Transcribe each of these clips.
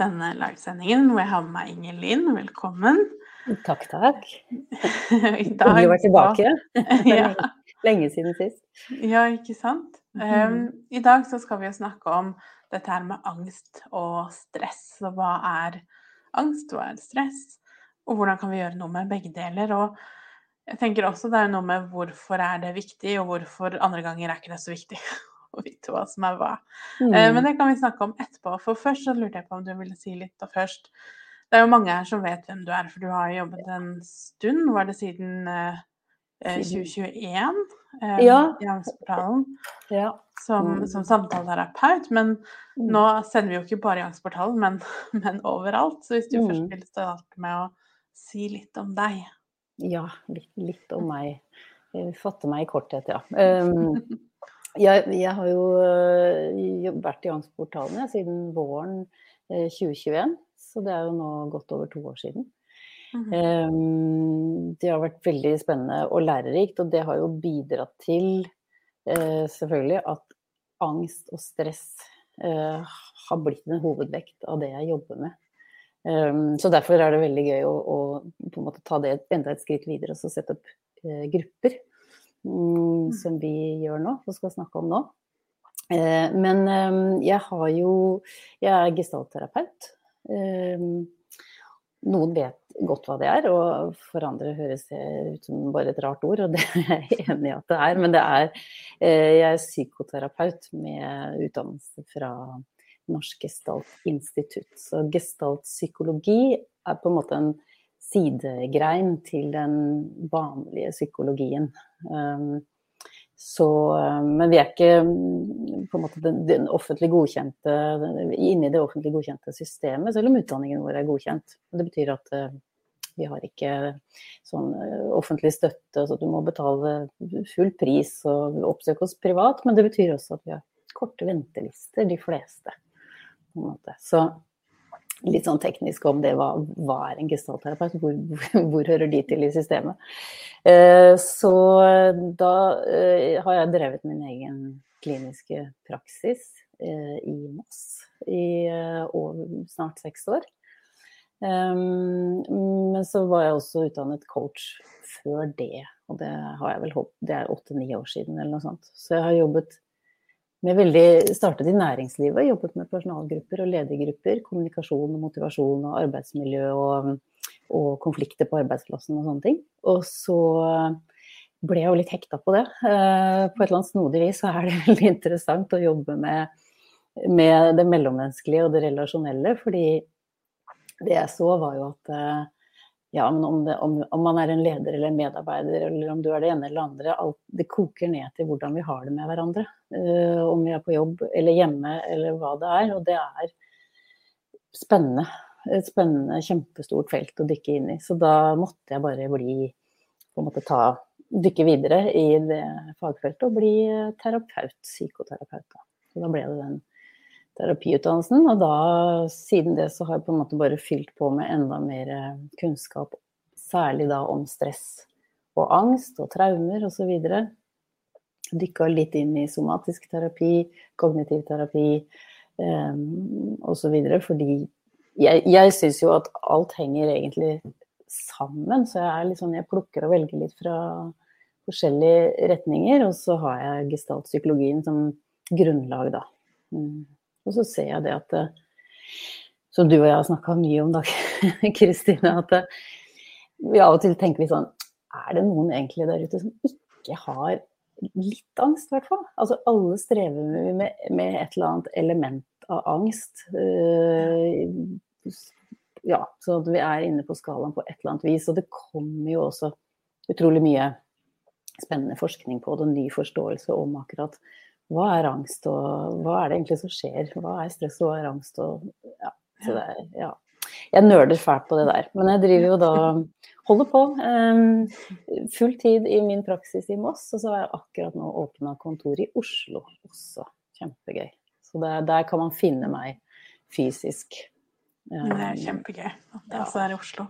denne livesendingen hvor jeg har med meg Inger Linn. Velkommen. Takk, takk. I Hyggelig å være tilbake. Ja. Lenge siden sist. Ja, ikke sant? Um, I dag så skal vi jo snakke om dette her med angst og stress. Og hva er angst, hva er stress, og hvordan kan vi gjøre noe med begge deler. Og jeg tenker også det er noe med hvorfor er det viktig, og hvorfor andre ganger er ikke det så viktig å vite hva som er hva. Eh, Mm. Men det kan vi snakke om etterpå. For først så lurte jeg på om du ville si litt da først. Det er jo mange her som vet hvem du er, for du har jobbet en stund. Var det siden eh, eh, 2021 eh, Ja. i Angstportalen Ja. som, Mm. som samtaleterapeut? Men Mm. nå sender vi jo ikke bare i Angstportalen, men, men overalt. Så hvis du Mm. først vil starte med å si litt om deg. ja litt, litt om meg. Eh, Fatte meg i korthet, ja. Um, jeg, jeg har jo eh, vært i Angstportalen siden våren eh, 2021, så det er jo nå godt over to år siden. Mm -hmm. det har vært veldig spennende og lærerikt, og det har jo bidratt til eh, selvfølgelig at angst og stress eh, har blitt en hovedvekt av det jeg jobber med. Um, så derfor er det veldig gøy å, å ta det enda et skritt videre og så sette opp eh, grupper, som vi gjør nå og skal snakke om nå. Eh, men eh, jeg har jo Jeg er gestaltterapeut. Eh, noen vet godt hva det er, og for andre høres det ut som bare et rart ord, og det er jeg enig i at det er. Men det er eh, Jeg er psykoterapeut med utdannelse fra Norsk Gestaltinstitutt. Så gestaltpsykologi er på en måte en sidegrein til den vanlige psykologien. Um, så, men vi er ikke mm, på en måte den, den offentlig godkjente, inne det offentlig godkjente systemet, selv om utdanningen vår er godkjent. Det betyr at eh, vi har ikke sånn eh, offentlig støtte, så du må betale full pris og oppsøke oss privat. Men det betyr også at vi har korte ventelister, de fleste. Så litt sånn teknisk om det, hva, hva er en gestaltterapeut, hvor, hvor, hører de til i systemet. Eh, så da eh, har jeg drevet min egen kliniske praksis eh, i Moss i snart seks år. Men så var jeg også utdannet coach før det, og det har jeg vel håpet, det er åtte-ni år siden eller noe sånt. Så jeg har jobbet veldig, startet i næringslivet, jobbet med personalgrupper og ledergrupper, kommunikasjon og motivasjon og arbeidsmiljø og, og konflikter på arbeidsplassen og sånne ting. Og så ble jeg jo litt hekta på det. Eh, På et eller annet snodig vis så er det veldig interessant å jobbe med, med det mellommenneskelige og det relasjonelle, fordi det jeg så var jo at eh, ja, men om, det, om, om, man er en leder eller en medarbeider, eller om du er det ene eller det andre, alt, det koker ned til hvordan vi har det med hverandre. Uh, om vi er på jobb eller hjemme eller hva det er. Og det er spennende. Et spennende, kjempestort felt å dykke inn i. Så da måtte jeg bare bli på en måte ta, dykke videre i det fagfeltet og bli terapeut, psykoterapeut. Da. Så da ble det den terapiutdannelsen. Og da, siden det, så har jeg på en måte bare fylt på med enda mer kunnskap, særlig da om stress og angst og traumer osv. Dykka litt inn i somatisk terapi, kognitiv terapi eh, osv. Fordi jeg, jeg syns jo at alt henger egentlig sammen, så jeg er sånn, jeg plukker og velger litt fra forskjellige retninger. Og så har jeg gestaltpsykologien som grunnlag, da. Mm. Og så ser jeg det at Som du og jeg har snakka mye om, da, Kristine. At vi av og til tenker vi sånn Er det noen egentlig der ute som ikke har litt angst, i hvert fall? Altså alle strever med, med et eller annet element av angst. Uh, ja, så vi er inne på skalaen på et eller annet vis. Og det kommer jo også utrolig mye spennende forskning på det, ny forståelse om akkurat hva er angst, og hva er det egentlig som skjer? Hva er stress, og hva er angst? Og, ja, så det er, ja. jeg nøler fælt på det der. Men jeg driver jo da Holder på. Um, full tid i min praksis i Moss, og så har jeg akkurat nå åpna kontor i Oslo også. Kjempegøy. Så der, der kan man finne meg fysisk. Um, det er kjempegøy at det også er i Oslo.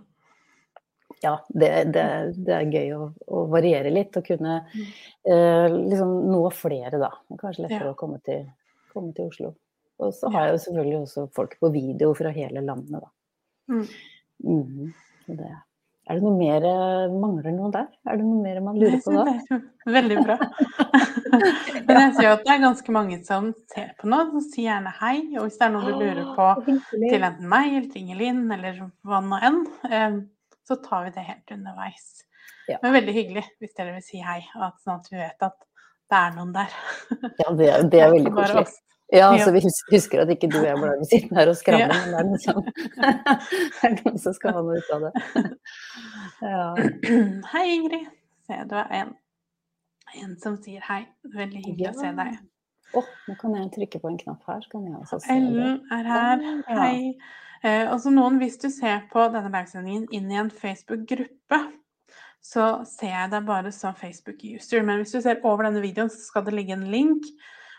Ja, det, det, det er gøy å, å, variere litt og kunne uh, liksom nå flere, da. Kanskje lettere ja. å komme til, komme til Oslo. Og så har jeg jo selvfølgelig også folk på video fra hele landet, da. Mm. Mm. Det, er det noe mer Mangler noe der? Er det noe mer man lurer på da? Veldig bra. Men jeg ser jo at det er ganske mange som ser på nå, som sier gjerne hei. Og hvis det er noe du lurer på til enten meg eller Ingelin eller hva nå enn, eh, så tar vi det helt underveis. Ja. Men veldig hyggelig hvis dere vil si hei, sånn at vi vet at det er noen der. Ja, det, det er veldig koselig. Ja, så vi husker at ikke du og jeg ble sittende her og skravle, ja. men det er, liksom, det er noen som skal ha noe ut av det. Ja. Hei, Ingrid. Se, du er en, en som sier hei. Veldig hyggelig ja. å se deg. Å, oh, nå kan jeg trykke på en knapp her, så kan jeg også se Ellen er her. Hei. Eh, og så noen, hvis du ser på denne livesendingen inn i en Facebook-gruppe, så ser jeg deg bare som Facebook-user. Men hvis du ser over denne videoen, så skal det ligge en link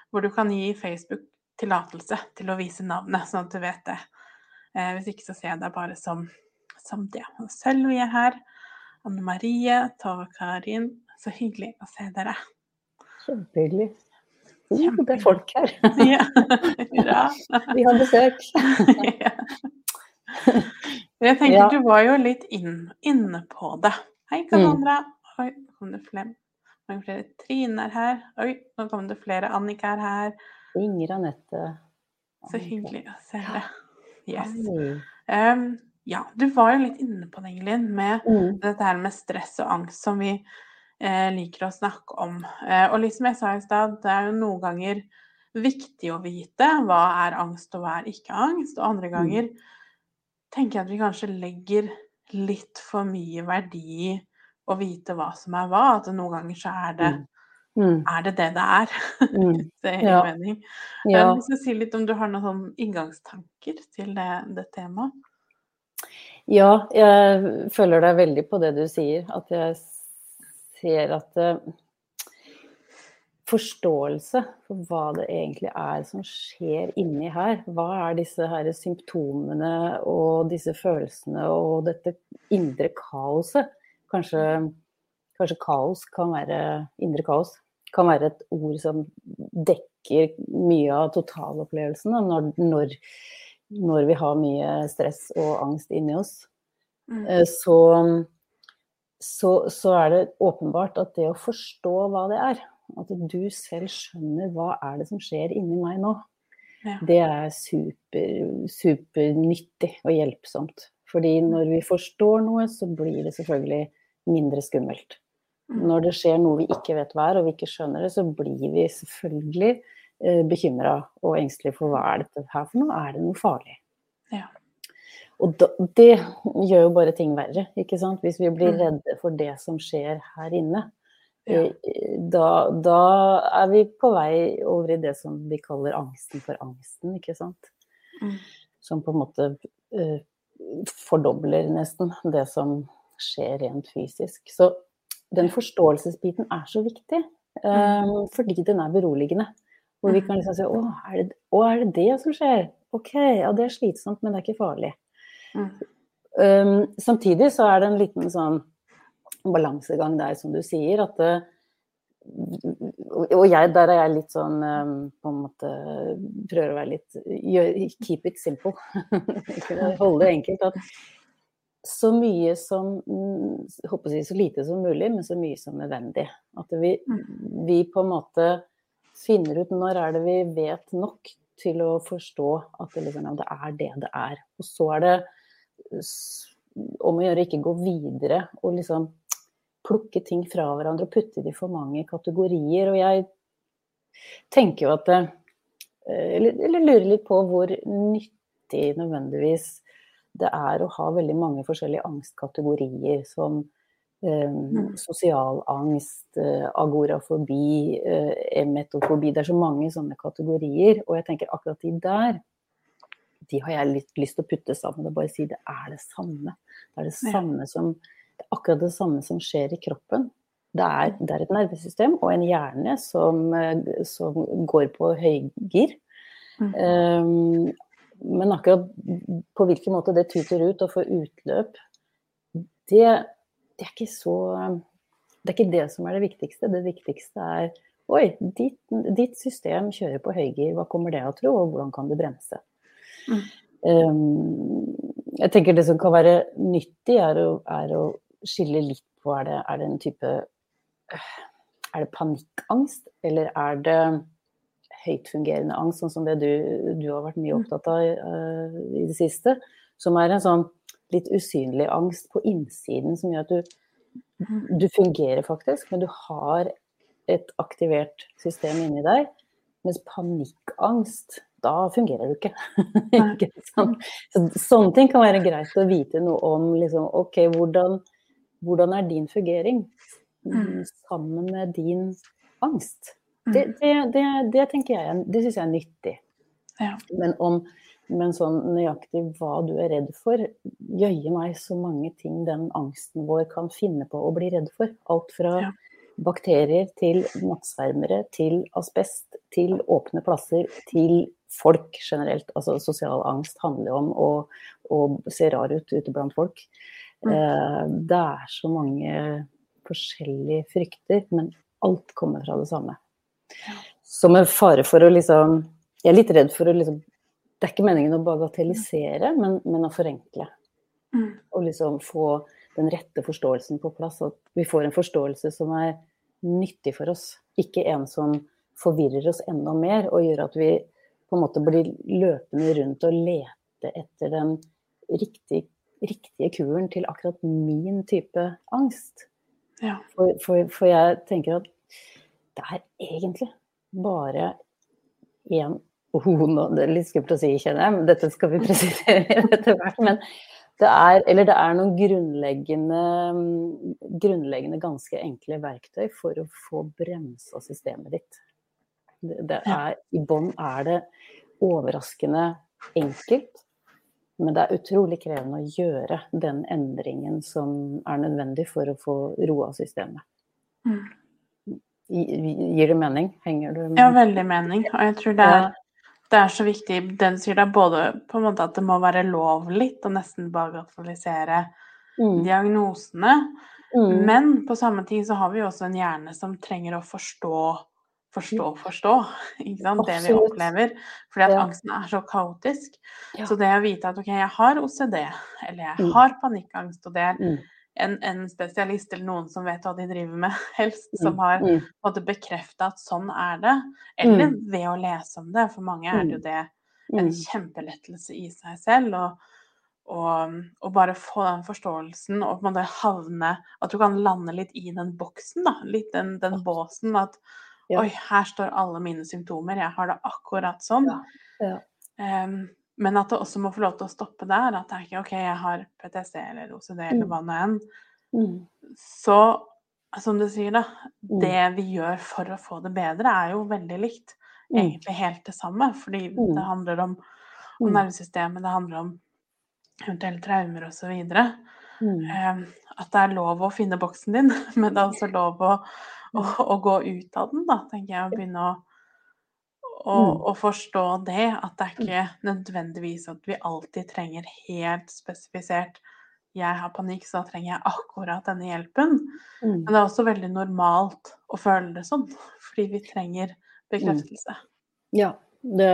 hvor du kan gi Facebook tillatelse til å vise navnet, sånn at du vet det. Eh, hvis ikke så ser jeg deg bare som, som det. Og Sølvi er her. Anne Marie, Tove Karin. Så hyggelig å se dere. Kjempehyggelig. Oh, det er folk her. ja. ja. Vi har besøk. ja. Jeg tenker ja. du var jo litt inn, inne på det. Hei, Cassandra. Mm. Oi, kom det flere mange flere Trine er her. Oi, nå kom det flere. Annika er her. Inger Anette. Så hyggelig å se det. Yes. Um, ja, du var jo litt inne på det, Ingelin, med mm. dette her med stress og angst som vi liker å snakke om. Eh, og som jeg sa i stad, det er jo noen ganger viktig å vite hva er angst og hva er ikke angst, og andre mm. ganger mm. tenker jeg at vi kanskje legger litt for mye verdi i å vite hva som er hva. At noen ganger så er det mm. er det det det er. Mm. det er ja. mening. Ja. Jeg vil si litt om du har noen sånn inngangstanker til det, det temaet? Ja, jeg føler deg veldig på det du sier. At jeg ser at uh, forståelse for hva det egentlig er som skjer inni her. Hva er disse her symptomene og disse følelsene og dette indre kaoset Kanskje, kanskje kaos kan være indre kaos. Kan være et ord som dekker mye av totalopplevelsen når, når, når vi har mye stress og angst inni oss. Mm. Eh, så, så, så, er det åpenbart at det å forstå hva det er, at du selv skjønner hva er det som skjer inni meg nå, ja. det er super, supernyttig og hjelpsomt. Fordi når vi forstår noe, så blir det selvfølgelig mindre skummelt. Mm. Når det skjer noe vi ikke vet hva er, og vi ikke skjønner det, så blir vi selvfølgelig eh, bekymra og engstelige for hva er dette her for noe, er det noe farlig? Ja. Og da, det gjør jo bare ting verre, ikke sant. Hvis vi blir mm. redde for det som skjer her inne. Ja. Eh, da, da, er vi på vei over i det som vi kaller angsten for angsten, ikke sant. Mm. Som på en måte uh, fordobler nesten det som skjer rent fysisk. Så den forståelsesbiten er så viktig, um, fordi den er beroligende. Hvor vi kan liksom si å er, det, å, er det det som skjer? Ok, ja det er slitsomt, men det er ikke farlig. Mm. Um, samtidig så er det en liten sånn balansegang der, som du sier, at det, og jeg, der er jeg litt sånn på en måte Prøver å være litt Keep it simple. Holde det enkelt. At så mye som håper jeg, Så lite som mulig, men så mye som nødvendig. At vi, mm. vi, på en måte finner ut når er det vi vet nok til å forstå at det, liksom, det er det det er. Og så er det om å gjøre ikke gå videre og liksom plukke ting fra hverandre og putte det i for mange kategorier. Og jeg tenker jo at eh, eller, eller lurer litt på hvor nyttig nødvendigvis det er å ha veldig mange forskjellige angstkategorier som eh, mm. sosial angst, eh, agorafobi, eh, emetofobi. Det er så mange sånne kategorier. Og jeg tenker akkurat de der, de har jeg litt lyst til å putte sammen og bare si det er det samme. Det er det samme som det er akkurat det samme som skjer i kroppen. Det er, det er et nervesystem og en hjerne som, eh, som går på høygir. Mm. Um, men akkurat på hvilken måte det tuter ut og får utløp, det, det, er ikke så Det er ikke det som er det viktigste. Det viktigste er Oi, ditt, ditt system kjører på høygir, hva kommer det av å tro, og hvordan kan du bremse? Mm. Um, jeg tenker det som kan være nyttig, er å, er å skille litt på er det, er det en type Er det panikkangst, eller er det høytfungerende angst, sånn som det du, du har vært mye mm. opptatt av uh, i det siste? Som er en sånn litt usynlig angst på innsiden som gjør at du, mm. du fungerer faktisk, men du har et aktivert system inni deg. Mens panikkangst, da fungerer du ikke. Så, sånne ting kan være greit å vite noe om. Liksom, ok, hvordan, hvordan er din fungering mm. sammen med din angst? Det, mm. det, det, det tenker jeg, det syns jeg er nyttig. Ja. Men, om, men sånn nøyaktig hva du er redd for, jøye meg så mange ting den angsten vår kan finne på å bli redd for. Alt fra ja. bakterier til nattsvermere, til asbest, til åpne plasser, til folk generelt. Altså sosial angst handler jo om å, å se rar ut ute blant folk. Mm. Eh, det er så mange forskjellige frykter, men alt kommer fra det samme. Så med fare for å liksom Jeg er litt redd for å liksom Det er ikke meningen å bagatellisere, men, men å forenkle. Mm. Og liksom få den rette forståelsen på plass. At vi får en forståelse som er nyttig for oss. Ikke en som forvirrer oss enda mer og gjør at vi på en måte blir løpende rundt og lete etter den riktige, riktige kuren til akkurat min type angst. Ja. For, for, for, jeg tenker at det er egentlig bare én oh, Det er litt skummelt å si, kjenner jeg, men dette skal vi presisere etter hvert. Men det er, eller det er noen grunnleggende, grunnleggende, ganske enkle verktøy for å få bremsa systemet ditt. Det, er, I bånn er det overraskende enkelt, men det er utrolig krevende å gjøre den endringen som er nødvendig for å få roa systemet. Mm. Gir det mening? Henger du med? Ja, veldig mening. Og jeg tror det er, det er så viktig Det du sier, det er både på en måte at det må være lov litt å nesten bagatellisere mm. diagnosene. Mm. Men på samme tid så har vi jo også en hjerne som trenger å forstå forstå, forstå ikke sant? det vi opplever. Fordi at angsten er så kaotisk. Ja. Så det å vite at OK, jeg har OCD, eller jeg mm. har panikkangst, og det er mm en, en, spesialist eller noen som vet hva de driver med, helst, som mm, har mm. bekrefta at sånn er det. Eller ved å lese om det. For mange er det jo det en kjempelettelse i seg selv. Og, og, og bare få den forståelsen og på en måte havne At du kan lande litt i den boksen, da. Litt den, den båsen. At ja. oi, her står alle mine symptomer. Jeg har det akkurat sånn. Ja. Um, men at det også må få lov til å stoppe der. At det er ikke OK, jeg har PTSD eller OCD eller mm. hva nå enn. Mm. Så som du sier, da. Mm. Det vi gjør for å få det bedre, er jo veldig likt. Egentlig helt det samme. Fordi det handler om, om nervesystemet, det handler om eventuelle traumer osv. Mm. Um, at det er lov å finne boksen din, men det er også lov å, å, å gå ut av den, da, tenker jeg. Og begynne å å, mm. og, forstå det, at det er ikke nødvendigvis at vi alltid trenger helt spesifisert jeg har panikk, så da trenger jeg akkurat denne hjelpen. Mm. Men det er også veldig normalt å føle det sånn, fordi vi trenger bekreftelse. Mm. Ja, det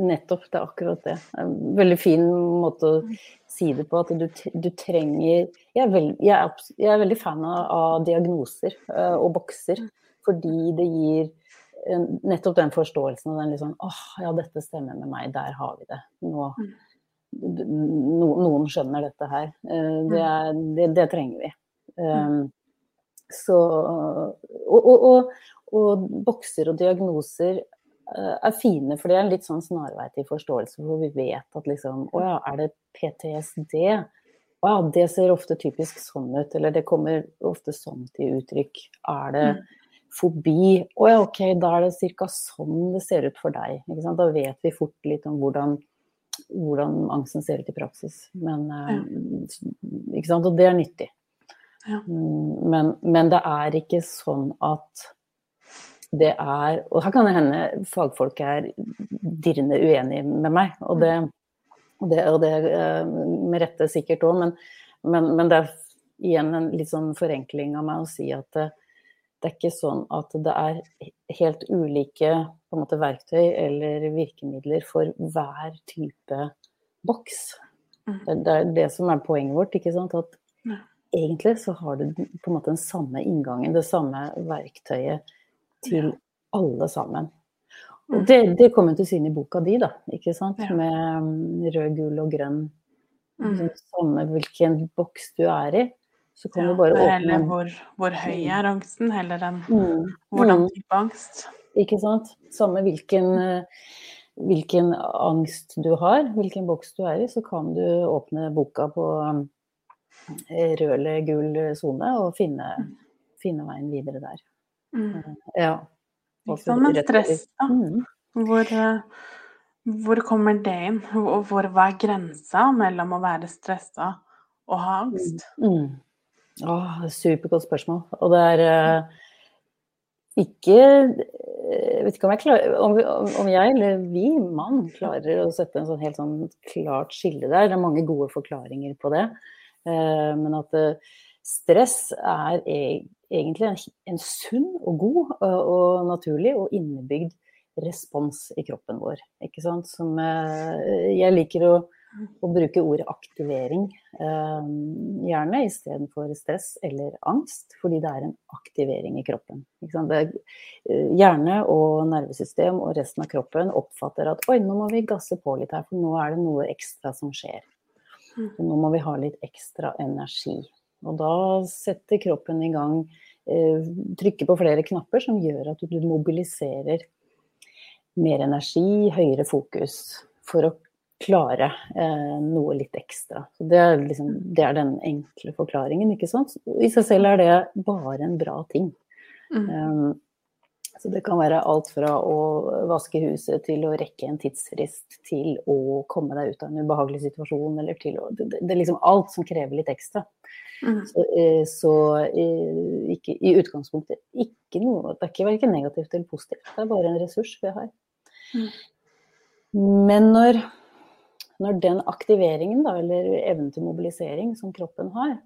nettopp det er akkurat det. En veldig fin måte å si det på. At du, du trenger jeg er, veld, jeg, er, jeg er, veldig fan av, diagnoser uh, og bokser, fordi det gir nettopp den forståelsen og den liksom åh, ja, dette stemmer med meg, der har vi det. Nå, no, noen skjønner dette her. Uh, det, mm. er, det, det trenger vi. Um, så og, og, og, og, bokser og diagnoser uh, er fine, for det er en litt sånn snarvei til forståelse, hvor vi vet at liksom Å ja, er det PTSD? Å ja, det ser ofte typisk sånn ut, eller det kommer ofte sånn til uttrykk. Er det mm fobi. Å ja, ok, da er det ca. sånn det ser ut for deg. Da vet vi fort litt om hvordan hvordan angsten ser ut i praksis. Men, ja. ikke sant? Og det er nyttig. Ja. Mm, men, men, det er ikke sånn at det er Og her kan det hende fagfolk er dirrende uenige med meg, og det, og det, og det med rette sikkert òg, men, men, men, det er igjen en litt sånn forenkling av meg å si at det, det er ikke sånn at det er helt ulike måte, verktøy eller virkemidler for hver type boks. Mm. Det, det, er det som er poenget vårt. ikke sant? At egentlig så har du på en måte den samme inngangen, det samme verktøyet til alle sammen. Og mm. det, det kommer til syne i boka di, da, ikke sant? Ja. med mm, rød, gul og grønn. Mm. Samme hvilken boks du er i. Så kan ja, du bare åpne Eller hvor, hvor, høy mm. er angsten, heller enn mm. hvordan type angst. Ikke sant. Samme hvilken, eh, hvilken angst du har, hvilken boks du er i, så kan du åpne boka på Eh, rød eller gul sone og finne, finne, veien videre der. Mm. Eh, ja. Sånn med stress, da. Mm. Hvor, eh, hvor, kommer det inn? Og hvor, hva er grensa mellom å være stressa og ha angst? Mm. mm. Åh, supergodt spørsmål. Og det er uh, ikke jeg vet ikke om jeg, klarer, om, om jeg, eller vi, mann, klarer å sette en sånn helt sånn klart skille der. Det er mange gode forklaringer på det. Eh, men at stress er e-, egentlig en, sunn og god og naturlig og innebygd respons i kroppen vår. Ikke sant? Som eh, jeg liker å, å bruke ordet aktivering, gjerne istedenfor stress eller angst, fordi det er en aktivering i kroppen. Hjerne og nervesystem og resten av kroppen oppfatter at oi, nå må vi gasse på litt her, for nå er det noe ekstra som skjer. Så mm. nå må vi ha litt ekstra energi. Og da setter kroppen i gang, eh, trykker på flere knapper som gjør at du mobiliserer mer energi, høyere fokus, for å klare eh, noe litt ekstra. Så det er, liksom, det er den enkle forklaringen, ikke sant. I seg selv er det bare en bra ting. Mm. Um, så det kan være alt fra å vaske huset til å rekke en tidsfrist, til å komme deg ut av en ubehagelig situasjon, eller til å Det, det er liksom alt som krever litt ekstra. Mm. Så, eh, så ikke, i utgangspunktet ikke noe Det er ikke verken negativt eller positivt, det er bare en ressurs vi har. Mm. Men når, når den aktiveringen, da, eller evnen til mobilisering som kroppen har,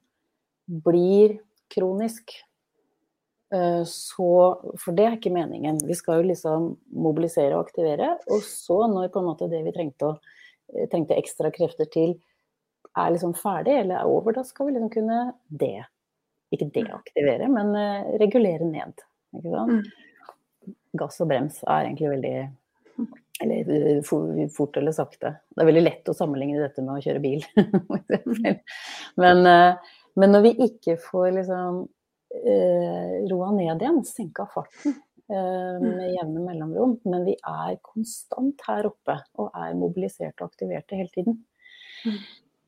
blir kronisk, Eh, så, for det er ikke meningen. Vi skal jo liksom mobilisere og aktivere. Og så, når på en måte det vi trengte, å, eh, trengte ekstra krefter til, er liksom ferdig eller er over, da skal vi liksom kunne det. Ikke deaktivere, men uh, regulere ned. Ikke sant? Mm. Gass og brems er egentlig veldig Eller fort eller sakte. Det er veldig lett å sammenligne dette med å kjøre bil. men, uh, men når vi ikke får liksom eh, roa ned igjen, senka farten eh, mm. med jevne mellomrom. Men vi er konstant her oppe og er mobiliserte og aktiverte hele tiden.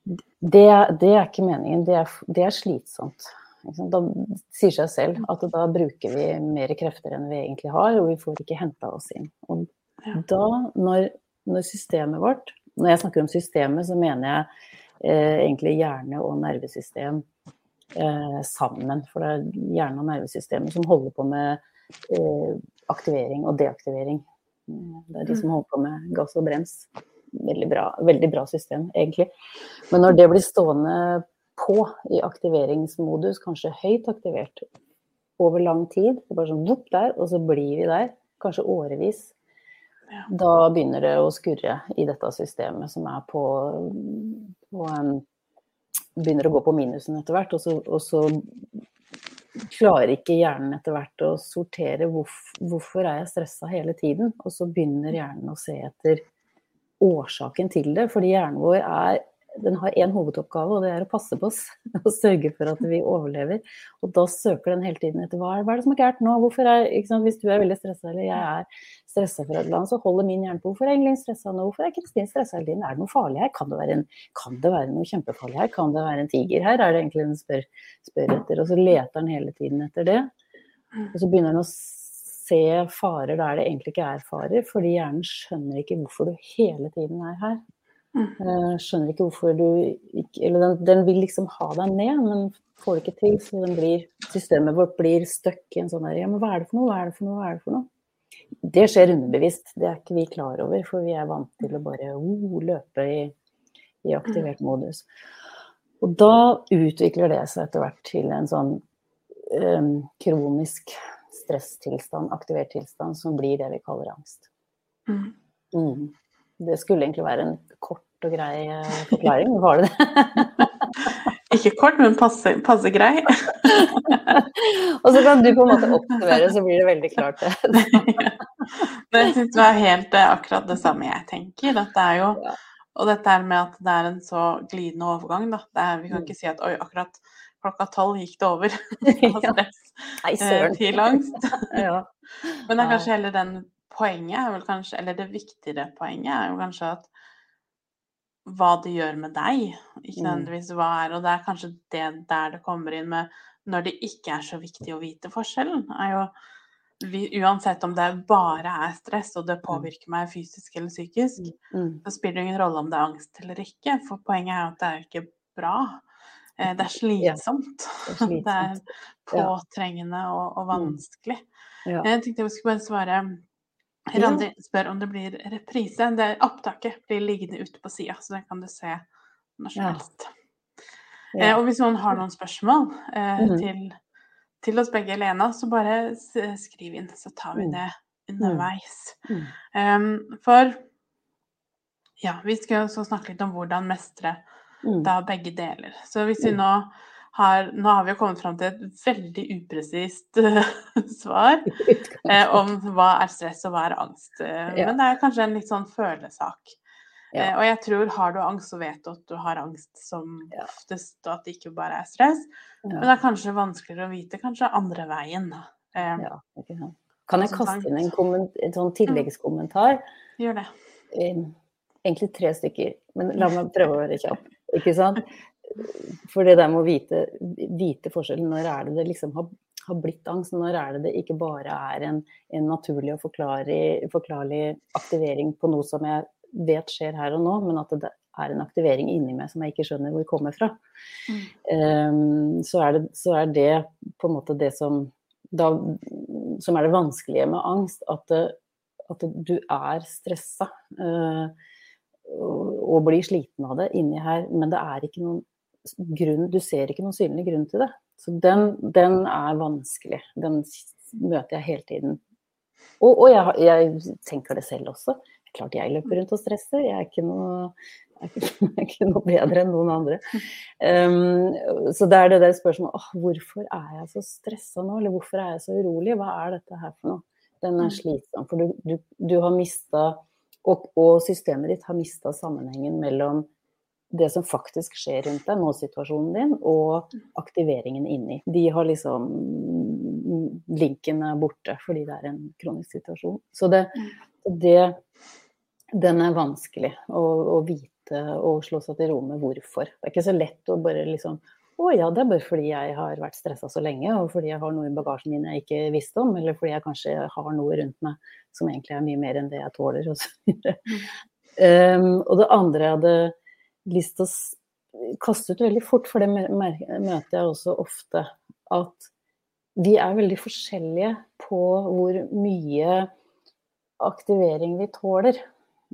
Det, det, er ikke meningen. Det er, det er slitsomt. Da sier seg selv at da bruker vi mer krefter enn vi egentlig har, og vi får ikke henta oss inn. Og da, når, når, systemet vårt Når jeg snakker om systemet, så mener jeg eh, egentlig hjerne og nervesystem eh, sammen. For det er hjerne- og nervesystemet som holder på med eh, aktivering og deaktivering. Det er de som mm. holder på med gass og brems. Veldig bra, veldig bra system, egentlig. Men når det blir stående på i aktiveringsmodus, kanskje høyt aktivert over lang tid, det er bare sånn vopp der, og så blir vi der, kanskje årevis, ja. da begynner det å skurre i dette systemet som er på, på en begynner å gå på minusen etter hvert. Og så, og så klarer ikke hjernen etter hvert å sortere hvorfor, hvorfor er jeg stressa hele tiden. Og så begynner hjernen å se etter årsaken til det. Fordi hjernen vår er den har én hovedoppgave, og det er å passe på oss. Og sørge for at vi overlever. Og da søker den hele tiden etter hva er, det som er gærent nå? Er, Hvis du er veldig stressa, eller jeg er stressa for et eller annet, så holder min hjerne på. Hvorfor er Engelin stressa nå? Hvorfor er Kristin stressa hele tiden? Er det noe farlig her? Kan det, være en, kan det være noe kjempefarlig her? Kan det være en tiger her? Er det egentlig den spør, spør etter? Og så leter den hele tiden etter det. Og så begynner den å se farer der det egentlig ikke er farer, fordi hjernen skjønner ikke hvorfor du hele tiden er her. Uh, skjønner ikke hvorfor du ikke Eller den, den, vil liksom ha deg ned, men får det ikke til. Så blir, systemet vårt blir stuck i en sånn der Ja, men hva er det for noe? Hva er det for noe? Hva er det for noe? Det skjer underbevisst, det er ikke vi klar over, for vi er vant til å bare oh, løpe i, i aktivert modus. Og da utvikler det seg etter hvert til en sånn um, kronisk stresstilstand, aktivert tilstand, som blir det vi kaller angst. Mm. Mm. Det skulle egentlig være en kort og grei eh, forklaring, var det det? Ikke kort, men passe, passe grei. og så kan du på en måte oppsummere, så blir det veldig klart. det. Men jeg syns det var helt eh, akkurat det samme jeg tenker. Dette er jo, og dette med at det er en så glidende overgang. Da. Er, vi kan mm. ikke si at oi, akkurat klokka tolv gikk det over fra stress eh, til angst. Men det er kanskje heller den poenget kanskje, eller det viktigere poenget er jo kanskje at hva det gjør med deg, ikke mm. nødvendigvis hva er Og det er kanskje det der det kommer inn med når det ikke er så viktig å vite forskjellen, er jo vi, uansett om det bare er stress og det mm. påvirker meg fysisk eller psykisk, mm. så spiller det ingen rolle om det er angst eller ikke. For poenget er at det er ikke bra. Eh, det er slitsomt. Ja, det, er slitsomt. det er påtrengende og, og vanskelig. Ja. Jeg tenkte jeg skulle bare svare Randi spør om det blir reprise. Det opptaket blir liggende ute på sida, så det kan du se når som helst. Ja. Eh, og hvis noen har noen spørsmål eh, mm. til, til, oss begge, Lena, så bare skriv inn, så tar vi mm. det underveis. Mm. Um, for ja, vi skal også snakke litt om hvordan mestre mm. da begge deler. Så hvis vi mm. nå har, nå har vi jo kommet fram til et veldig upresist uh, svar eh, om hva er stress og hva er angst. Uh, ja. Men det er kanskje en litt sånn følesak. Ja. Uh, og jeg tror har du angst, så vet du at du har angst som ja. oftest, og at det ikke bare er stress. Men det er kanskje vanskeligere å vite kanskje andre veien. kan jeg kaste inn en, en sånn tilleggskommentar? Gjør det. Egentlig tre stykker, men la meg prøve å være kjapp. Ikke sant? For det der med å vite, vite forskjellen, når er det det liksom har, har, blitt angst? Når er det det ikke bare er en, en naturlig og forklarlig, forklarlig, aktivering på noe som jeg vet skjer her og nå, men at det er en aktivering inni meg som jeg ikke skjønner hvor kommer fra. Mm. Um, så, er det, så, er det, på en måte det som, da, som er det vanskelige med angst, at, at du er stressa. Uh, og blir sliten av det inni her, men det er ikke noen grunn, du ser ikke noen synlig grunn til det. Så den, den er vanskelig. Den møter jeg hele tiden. Og, og jeg, jeg, tenker det selv også. Klart jeg løper rundt og stresser. Jeg er ikke noe, jeg er ikke, jeg er ikke noe bedre enn noen andre. Um, så det er det der spørsmålet oh, hvorfor er jeg så stressa nå, eller hvorfor er jeg så urolig? Hva er dette her for noe? Den er mm. slitsom, for du, du, du har mista og, og, systemet ditt har mista sammenhengen mellom det som faktisk skjer rundt deg, nå-situasjonen din, og aktiveringen inni. De har liksom Linken er borte fordi det er en kronisk situasjon. Så det, det Den er vanskelig å, å, vite og slå seg til ro med hvorfor. Det er ikke så lett å bare liksom å ja, det er bare fordi jeg har vært stressa så lenge, og fordi jeg har noe i bagasjen min jeg ikke visste om, eller fordi jeg kanskje har noe rundt meg som egentlig er mye mer enn det jeg tåler, osv. Um, og det andre jeg hadde lyst til å kaste ut veldig fort, for det møter jeg også ofte, at vi er veldig forskjellige på hvor mye aktivering vi tåler.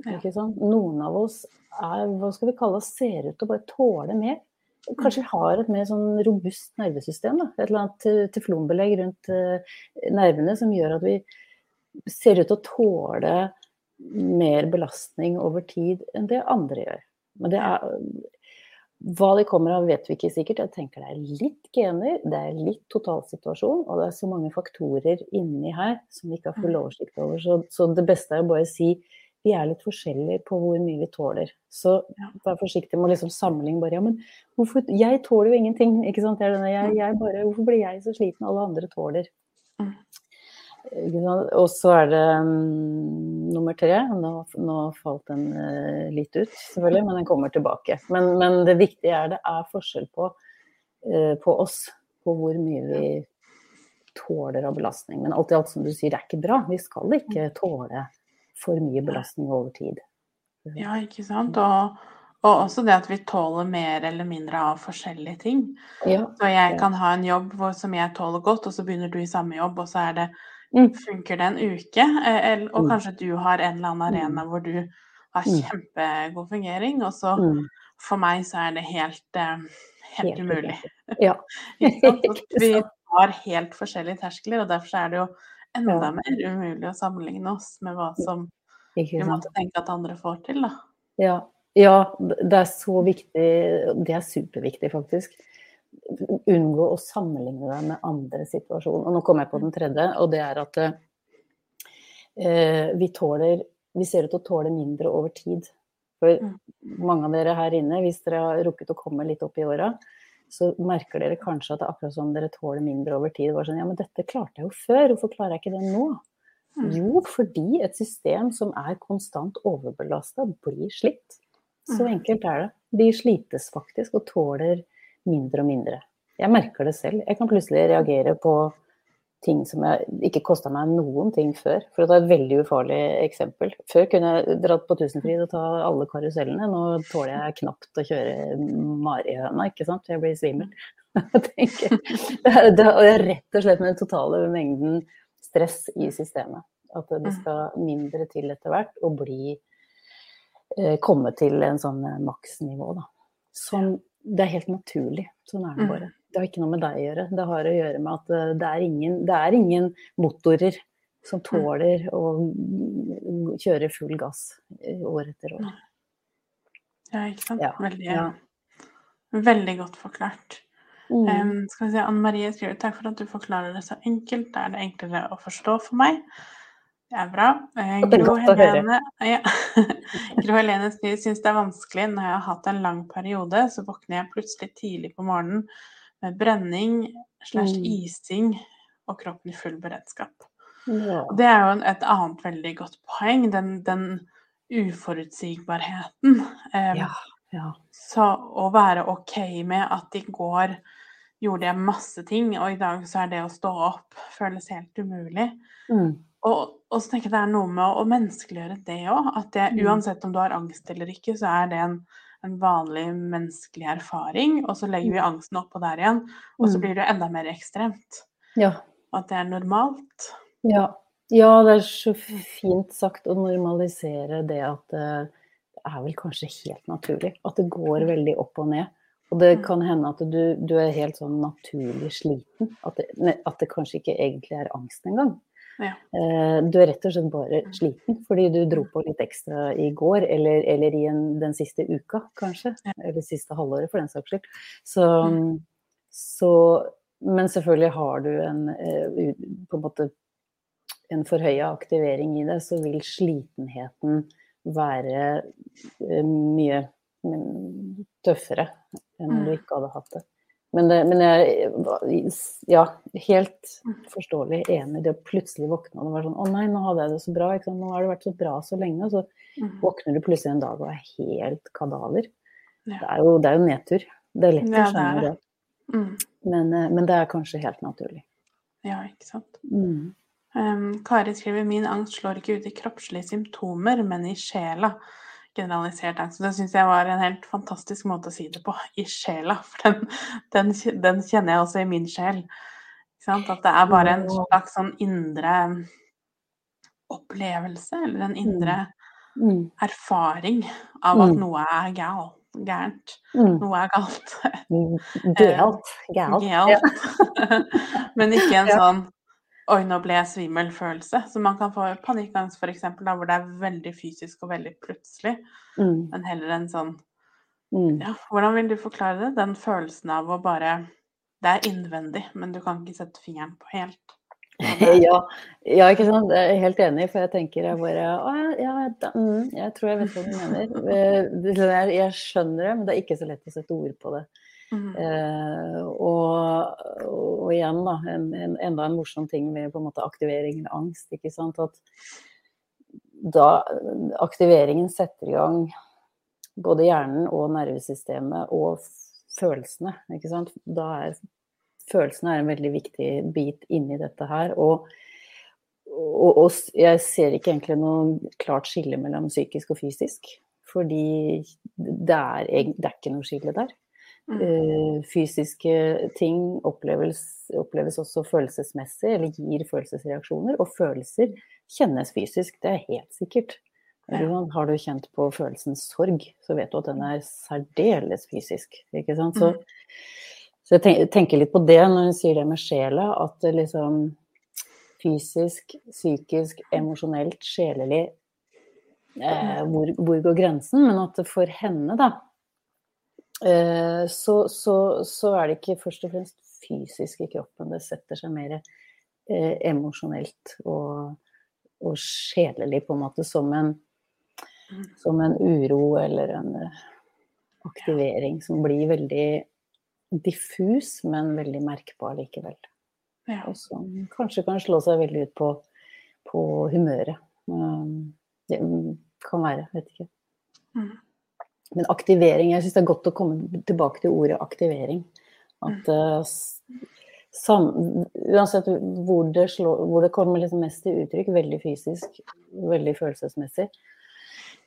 Ja. Noen av oss er, hva skal vi kalle oss, ser ut til å bare tåle mer. Kanskje vi har et mer sånn robust nervesystem. Da. Et eller annet teflonbelegg rundt uh, nervene som gjør at vi ser ut til å tåle mer belastning over tid enn det andre gjør. Men det er, hva det kommer av, vet vi ikke sikkert. Jeg tenker det er litt gener, det er litt totalsituasjon, og det er så mange faktorer inni her som vi ikke har full mm. oversikt over. Så, så det beste er å bare si vi er litt forskjellige på hvor mye vi tåler. Så vær forsiktig med å liksom sammenligne bare. Ja, men hvorfor, jeg tåler jo ingenting. ikke sant? Jeg, jeg, jeg bare, hvorfor blir jeg så sliten alle andre tåler? Mm. Og så er det um, nummer tre. Nå, nå falt den uh, litt ut, selvfølgelig, men den kommer tilbake. Men, men det viktige er det er forskjell på, uh, på, oss, på hvor mye vi tåler av belastning. Men alt i alt, som du sier, det er ikke bra. Vi skal ikke tåle for mye belastning over tid. Ja, ikke sant. Og, og, også det at vi tåler mer eller mindre av forskjellige ting. Ja. Så jeg kan ha en jobb hvor, som jeg tåler godt, og så begynner du i samme jobb, og så er det Mm. funker det en uke. Eller, Og Mm. kanskje du har en eller annen arena hvor du har Mm. kjempegod fungering, og så Mm. for meg så er det helt, eh, helt umulig. Ja. Vi har helt forskjellige terskler, og derfor er det jo enda mer umulig å sammenligne oss med hva som vi måtte tenke at andre får til, da. Ja. ja, det er så viktig. Det er superviktig, faktisk. Unngå å sammenligne deg med andre situasjoner. Og nå kommer jeg på den tredje, og det er at eh, vi tåler Vi ser ut til å tåle mindre over tid. For Mm. mange av dere her inne, hvis dere har rukket å komme litt opp i åra, så merker dere kanskje at det er akkurat som dere tåler mindre over tid. Sånn, ja, men dette klarte jeg jo før, hvorfor klarer jeg ikke det nå? Mm. Jo, fordi et system som er konstant overbelasta, blir slitt. Så Mm. enkelt er det. De slites faktisk og tåler mindre og mindre. Jeg merker det selv. Jeg kan plutselig reagere på ting som jeg, ikke kosta meg noen ting før. For å ta et veldig ufarlig eksempel. Før kunne jeg dratt på Tusenfryd og ta alle karusellene. Nå tåler jeg knapt å kjøre marihøna, ikke sant. Jeg blir svimmel. Det, er, rett og slett med den totale mengden stress i systemet. At det skal mindre til etter hvert og bli eh, komme til en sånn eh, maksnivå, da. Som det er helt naturlig. Sånn er det Mm. bare. Det har ikke noe med deg å gjøre. Det har å gjøre med at eh, det er ingen, det er ingen motorer som tåler å kjøre full gass eh, år etter år. Ja, ikke sant. Ja, Veldig, ja. veldig godt forklart. Mm. Um, skal vi se, Anne Marie skriver takk for at du forklarer det så enkelt. Da er det enklere å forstå for meg. Det er bra. Eh, Gro. Helene, ja. Gro Helene syns det er vanskelig når jeg har hatt en lang periode, så våkner jeg plutselig tidlig på morgenen brenning slash Mm. ising og kroppen i full beredskap. Ja. Det er jo et annet veldig godt poeng, den, den uforutsigbarheten. Um, Ja, ja. så å være ok med at i går gjorde jeg masse ting, og i dag så er det å stå opp føles helt umulig. Mm. Og, og så tenker jeg det er noe med å, å menneskeliggjøre det òg. At det, Mm. uansett om du har angst eller ikke, så er det en, en vanlig menneskelig erfaring. Og så legger vi angsten oppå der igjen, og så Mm. blir det enda mer ekstremt. ja. At det er normalt. Ja. ja, det er så fint sagt å normalisere det at eh, det er vel kanskje helt naturlig. At det går veldig opp og ned. Og det Mm. kan hende at du, du er helt sånn naturlig sliten. At det, at det kanskje ikke egentlig er angst engang. Ja. Eh, Du er rett og slett bare sliten fordi du dro på litt ekstra i går, eller, eller i en, den siste uka, kanskje. Ja. Eller siste halvåret, for den saks skyld. Så, så Men selvfølgelig har du en, eh, på en måte en forhøya aktivering i det, så vil slitenheten være eh, mye mm, tøffere enn om du Mm. ikke hadde hatt det. Men, det, men jeg Ja, helt forståelig enig. Det å plutselig våkne og det var sånn Å nei, nå hadde jeg det så bra. Nå har det vært så bra så lenge. Og så Mm. våkner du plutselig en dag og er helt kadaver. Det, er jo, det er jo nedtur. Det er lett å skjønne det. det. Mm. Men, eh, men det er kanskje helt naturlig. Ja, ikke sant. Mm. Um, Kari skriver min angst slår ikke ut i kroppslige symptomer, men i sjela. Generalisert angst. Det syns jeg var en helt fantastisk måte å si det på. I sjela. For den, den, den kjenner jeg også i min sjel. At det er bare en slags sånn indre opplevelse, eller en indre Mm. erfaring av at Mm. noe er galt. gærent. Mm. Noe er galt. Galt. Galt. Ja. Men ikke en sånn Oi, nå ble jeg svimmel-følelse. Så man kan få panikkangst f.eks., hvor det er veldig fysisk og veldig plutselig. Mm. Men heller en sånn Mm. Ja, hvordan vil du forklare det? Den følelsen av å bare Det er innvendig, men du kan ikke sette fingeren på helt. Ja, ja, ikke sant. Jeg er helt enig, for jeg tenker jeg bare Å ja, da, mm, jeg tror jeg vet hva du mener. Eh, Jeg, jeg skjønner det, men det er ikke så lett å sette ord på det. Mhm. Eh, og, og igjen, da, en, en, enda en morsom ting med på en måte aktivering eller angst. ikke sant, At da aktiveringen setter i gang både hjernen og nervesystemet og følelsene. ikke sant, Da er følelsene er en veldig viktig bit inni dette her. Og, og, og jeg ser ikke egentlig noe klart skille mellom psykisk og fysisk. fordi det er, det er ikke noe skille der. Mm. Eh, fysiske ting oppleves, oppleves også følelsesmessig, eller gir følelsesreaksjoner. Og følelser kjennes fysisk, det er helt sikkert. Ja. Har du kjent på følelsen sorg, så vet du at den er særdeles fysisk. Ikke sant? Så, Mm. så jeg tenker litt på det når hun sier det med sjela, at liksom fysisk, psykisk, emosjonelt, sjelelig eh, hvor, hvor går grensen? Men at for henne, da, så, så, så er det ikke først og fremst fysisk i kroppen, det setter seg mer eh, emosjonelt og, og sjelelig, på en måte, som en, Mm. som en uro eller en eh, aktivering som blir veldig diffus, men veldig merkbar likevel. Ja. Og som kanskje kan slå seg veldig ut på, på humøret. Um, Det kan være, vet ikke. Mm. Men aktivering, jeg syns det er godt å komme tilbake til ordet aktivering. At uh, sam, uansett hvor det, slår, hvor det kommer liksom mest til uttrykk, veldig fysisk, veldig følelsesmessig,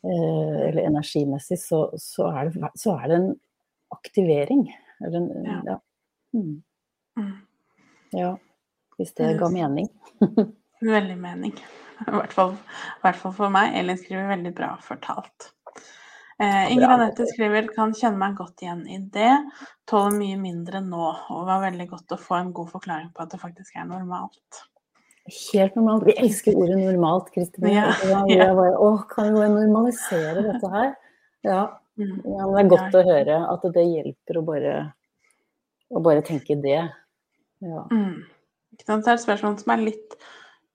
uh, eller energimessig, så, så, er det, så er det en aktivering. Eller en, Ja. ja. Mm, Mm. ja. Hvis det ga mening. Veldig mening. I hvert fall, i hvert fall for meg. Elin skriver veldig bra fortalt. Eh, Inger. Anette skriver kan kjenne meg godt igjen i det. Tåler mye mindre nå. Og var veldig godt å få en god forklaring på at det faktisk er normalt. Helt normalt. Vi elsker ordet normalt, Kristin. Ja, ja. Åh, kan vi normalisere dette her? Ja, Mm. ja det er godt å høre at det hjelper å bare, å bare tenke det. Ja. Mm. Det er et spørsmål som er litt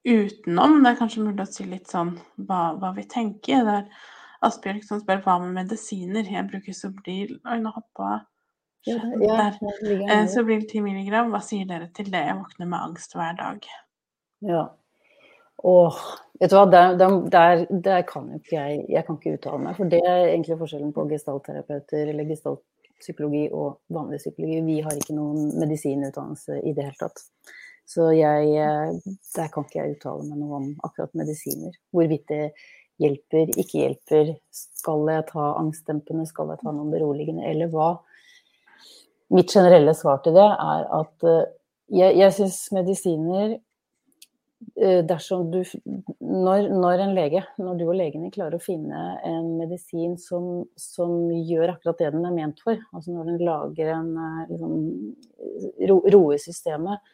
utenom. Det er kanskje mulig å si litt sånn hva, hva vi tenker. Det er Asbjørg som spør hva med medisiner. Jeg bruker Sobril Oi, nå hoppa Ja, ja, der. det ligger Eh, nede. Sobril 10 milligram, hva sier dere til det? Jeg våkner med angst hver dag. Ja. Åh, vet du hva, der, der, der, der kan jo ikke jeg Jeg kan ikke uttale meg. For det er egentlig forskjellen på gestaltterapeuter eller gestaltpsykologi og vanlig psykologi. Vi har ikke noen medisinutdannelse i det hele tatt. Så jeg eh, Der kan ikke jeg uttale meg noe om akkurat medisiner. Hvorvidt det hjelper, ikke hjelper. Skal jeg ta angstdempende, skal jeg ta noen beroligende, eller hva? Mitt generelle svar til det er at eh, jeg, jeg syns medisiner eh, dersom du når, når en lege, når du og legene klarer å finne en medisin som, som gjør akkurat det den er ment for, altså når den lager en eh, liksom, ro, roer systemet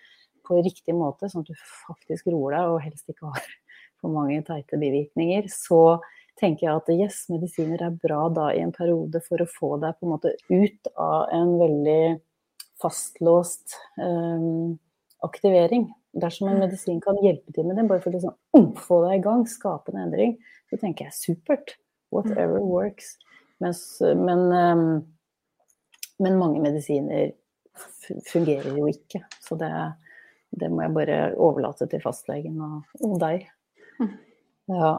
på riktig måte, sånn at du faktisk roer deg og helst ikke har for mange teite bivirkninger, så tenker jeg at yes, medisiner er bra da i en periode for å få deg på en måte ut av en veldig fastlåst um, aktivering. Dersom en medisin kan hjelpe til med det, bare for å liksom, um, få deg i gang, skape en endring, så tenker jeg supert. Whatever works. Mens, men, um, men mange medisiner fungerer jo ikke. Så det, det må jeg bare overlate til fastlegen og, og deg. Ja.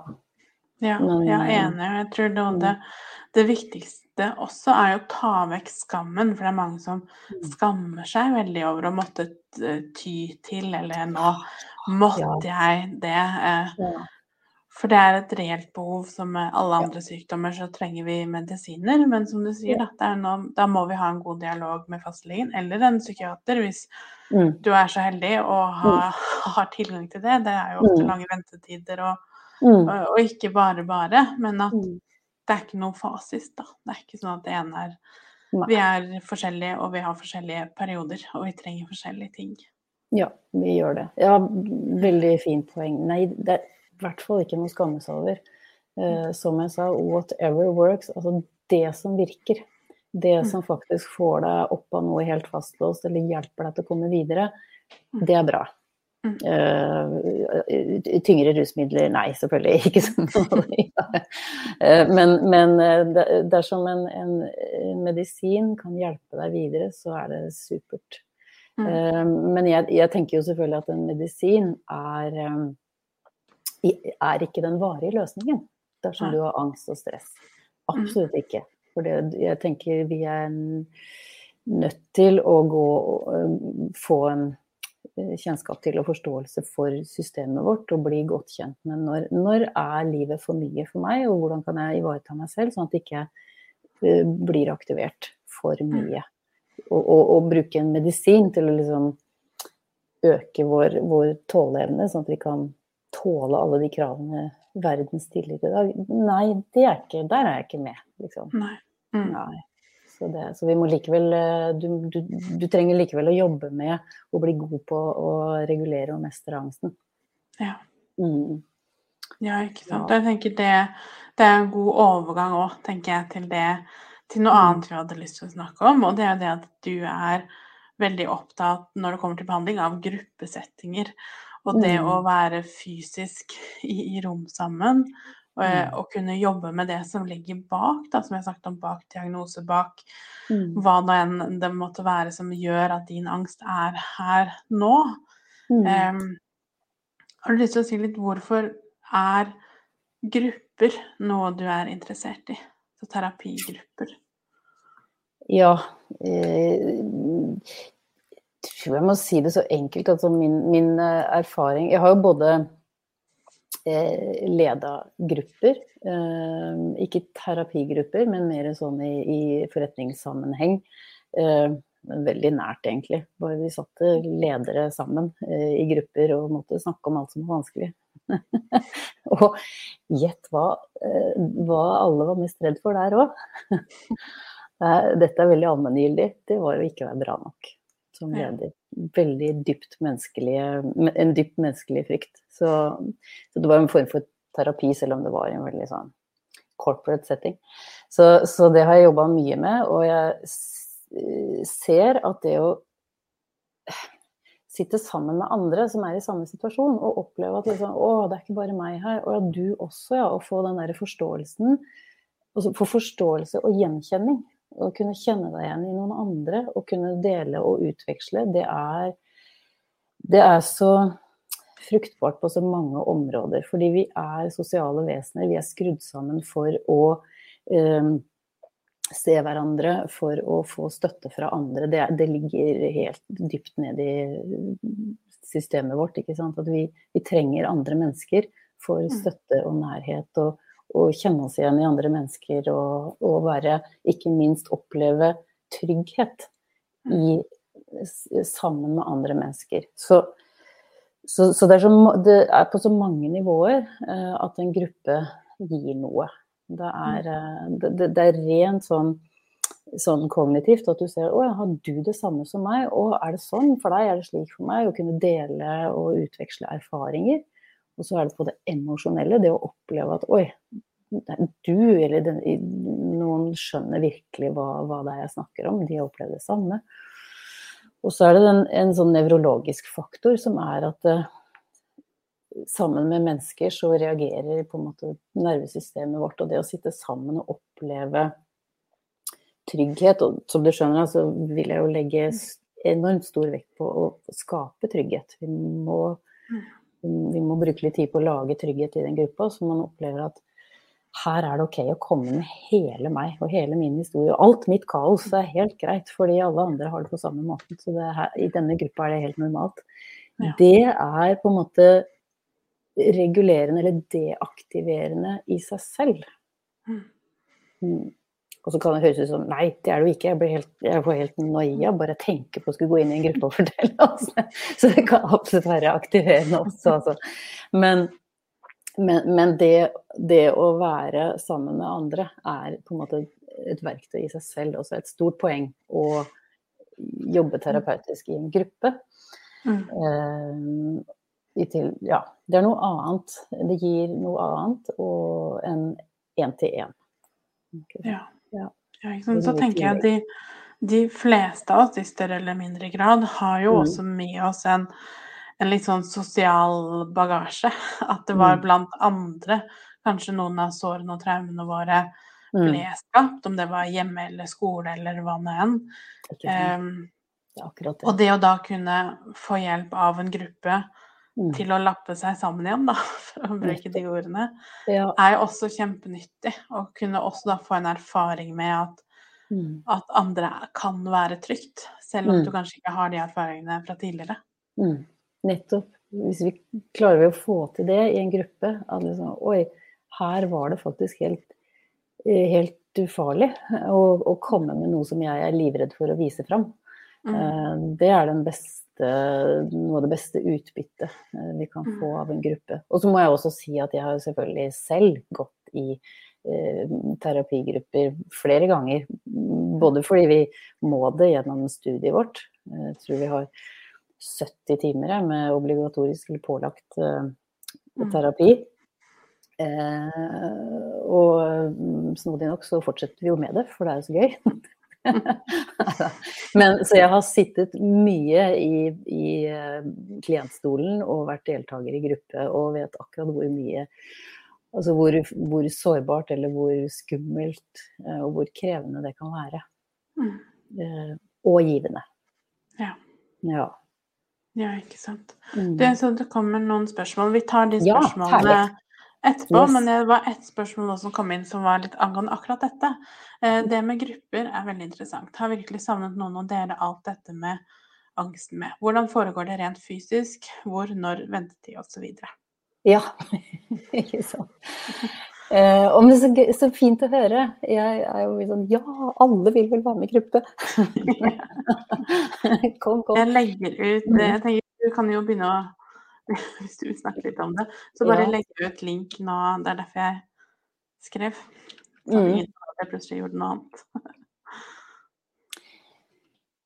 Ja, Men, jeg er eh, enig. Jeg tror det, mm. det, det viktigste også er å ta vekk skammen. For det er mange som Mm. skammer seg veldig over å måtte eh, ty til, eller nå måtte jeg det. eh. For det er et reelt behov. Som med alle andre sykdommer så trenger vi medisiner. Men som du sier, da, det nå, da må vi ha en god dialog med fastlegen eller en psykiater hvis Mm. du er så heldig og har, har tilgang til det. Det er jo ofte Mm. lange ventetider og, Mm. og, og ikke bare bare. Men at Mm. det er ikke noe fasis, da. Det er ikke sånn at det ene er Nei. Vi er forskjellige, og vi har forskjellige perioder, og vi trenger forskjellige ting. Ja, vi gjør det. Ja, veldig fint poeng. Nei, det er i hvert fall ikke noe å skamme seg over. Eh, som jeg sa, whatever works. Altså det som virker. Det Mm. som faktisk får deg opp av noe helt fastlåst, eller hjelper deg til å komme videre, Mm. det er bra. Eh, tyngre rusmidler, nei, selvfølgelig ikke sånn. Men, men dersom en, en, medisin kan hjelpe deg videre, så er det supert. Eh, Men jeg, jeg tenker jo selvfølgelig at en medisin er, i- er ikke den varige løsningen dersom du har angst og stress. Absolutt ikke. For det, jeg tenker vi er nødt til å gå få en eh, kjennskap til og forståelse for systemet vårt og bli godt kjent med når, når er livet for mye for meg, og hvordan kan jeg ivareta meg selv sånn at jeg ikke uh, blir aktivert for mm. mye. Og, og, og, bruke en medisin til å liksom øke vår, vår tåleevne, sånn at vi kan tåle alle de kravene verden stiller i dag. Nei, er ikke, der er jeg ikke med, liksom. Nei. Mm. Nei. Så, det, så, vi må likevel eh, du, du, du, trenger likevel å jobbe med å bli god på å regulere og mestre angsten. Ja. Mm. Ja, ikke sant. Ja. Jeg tenker det, det, er en god overgang òg, tenker jeg, til det til noe annet vi hadde lyst til å snakke om. Og det er det at du er veldig opptatt når det kommer til behandling av gruppesettinger. Og det mm. å være fysisk i, i rom sammen og, mm. og, kunne jobbe med det som ligger bak, da, som jeg sagt om bak diagnose, bak mm. hva nå enn det måtte være som gjør at din angst er her nå. Um, har du lyst til å si litt hvorfor er grupper noe du er interessert i? Så terapigrupper. Ja. Eh, jeg må si det så enkelt. Altså min, min eh, erfaring Jeg har jo både eh, leda grupper, eh, ikke terapigrupper, men mer sånn i, i forretningssammenheng. Eh, veldig nært, egentlig. Bare vi satte ledere sammen eh, i grupper og måtte snakke om alt som var vanskelig. og gjett hva, eh, hva alle var mest redd for der òg. Dette er veldig allmenngyldig. Det var å ikke være bra nok som leder. Veldig dypt menneskelige, en dypt menneskelig frykt. Så, så, det var en form for terapi, selv om det var en veldig sånn corporate setting. Så, så det har jeg jobba mye med, og jeg ser at det å sitte sammen med andre som er i samme situasjon, og oppleve at liksom, å, det er ikke bare meg her, og ja, du også, ja. Og få den der forståelsen. Få forståelse og gjenkjenning å kunne kjenne deg igjen i noen andre og kunne dele og utveksle, det er, det er så fruktbart på så mange områder. Fordi vi er sosiale vesener. Vi er skrudd sammen for å eh, se hverandre, for å få støtte fra andre. Det, det ligger helt dypt ned i systemet vårt. At vi, vi, trenger andre mennesker for mm. støtte og nærhet. og å kjenne oss igjen i andre mennesker og, og være Ikke minst oppleve trygghet i, sammen med andre mennesker. Så, så, så, det, er så det, er på så mange nivåer uh, at en gruppe gir noe. Det er, uh, det, det, er rent sånn, sånn kognitivt at du ser å, har du det samme som meg? Å, er det sånn for deg? Er det slik for meg? Å kunne dele og utveksle erfaringer. Og så er det på det emosjonelle, det å oppleve at oi, du eller den, noen skjønner virkelig hva, hva, det er jeg snakker om. De har opplevd det samme. Og så er det den, en sånn nevrologisk faktor som er at uh, sammen med mennesker så reagerer på en måte nervesystemet vårt. Og det å sitte sammen og oppleve trygghet, og som du skjønner, så vil jeg jo legge enormt stor vekt på å skape trygghet. Vi må mm vi må bruke litt tid på å lage trygghet i den gruppa, så man opplever at her er det ok å komme med hele meg og hele min historie. Og Alt mitt kaos er helt greit, fordi alle andre har det på samme måte. Så her, i denne gruppa er det helt normalt. Ja. Det er på en måte regulerende eller deaktiverende i seg selv. Mm. Og så kan det høres ut som nei, det er det jo ikke. Jeg, helt, jeg får helt noia bare tenke på å skulle gå inn i en gruppe og fortelle. Altså. Så det kan absolutt være aktiverende også. Altså. Men, men, men det, det, å være sammen med andre er på en måte et verktøy i seg selv. Også et stort poeng å jobbe terapeutisk i en gruppe. Mm. Uh, til, ja, det er noe annet. Det gir noe annet enn én-til-én. Ja. Ja. ja så tenker jeg at de, de, fleste av oss i større eller mindre grad har jo mm. også med oss en, en, litt sånn sosial bagasje. At det var mm. blant andre kanskje noen av sårene og traumene våre mm. ble skapt, om det var hjemme eller skole eller hva nå enn. Um, det og det å da kunne få hjelp av en gruppe mm. til å lappe seg sammen igjen, da, for å bruke de ordene, ja. er jo også kjempenyttig. Å kunne også da få en erfaring med at, mm. at andre kan være trygt, selv om mm. du kanskje ikke har de erfaringene fra tidligere. Mm. Nettopp. Hvis vi klarer å få til det i en gruppe, at liksom, oi, her var det faktisk helt, eh, helt ufarlig å, å, komme med noe som jeg er livredd for å vise fram. Mm. Eh, det er den beste, noe av det beste utbyttet eh, vi kan få mm. av en gruppe. Og så må jeg også si at jeg har selvfølgelig selv gått i eh, terapigrupper flere ganger. Både fordi vi må det gjennom studiet vårt. Jeg tror vi har 70 timer med obligatorisk eller pålagt eh, terapi. Eh, og mm, snodig nok så fortsetter vi jo med det, for det er jo så gøy. Men, så jeg har sittet mye i, i uh, klientstolen og vært deltaker i gruppe og vet akkurat hvor mye Altså hvor, hvor sårbart eller hvor skummelt uh, og hvor krevende det kan være. Mm. Uh, og givende. Ja. ja. Ja, ikke sant. Mm. Det, så det kommer noen spørsmål. Vi tar de spørsmålene ja, etterpå. Yes. Men det var ett spørsmål som kom inn som var litt angående akkurat dette. Eh, det med grupper er veldig interessant. Har virkelig savnet noen å dele alt dette med angsten med. Hvordan foregår det rent fysisk? Hvor, når, ventetid osv. Ja, ikke sant. Eh, det er så, så, fint å høre. Jeg er jo sånn Ja, alle vil vel være med i gruppe. kom, kom. Jeg legger ut det. jeg tenker, Du kan jo begynne å Hvis du vil snakke litt om det, så bare ja. legge ut link nå. Det er derfor jeg skrev. Så mm. jeg plutselig gjorde noe annet.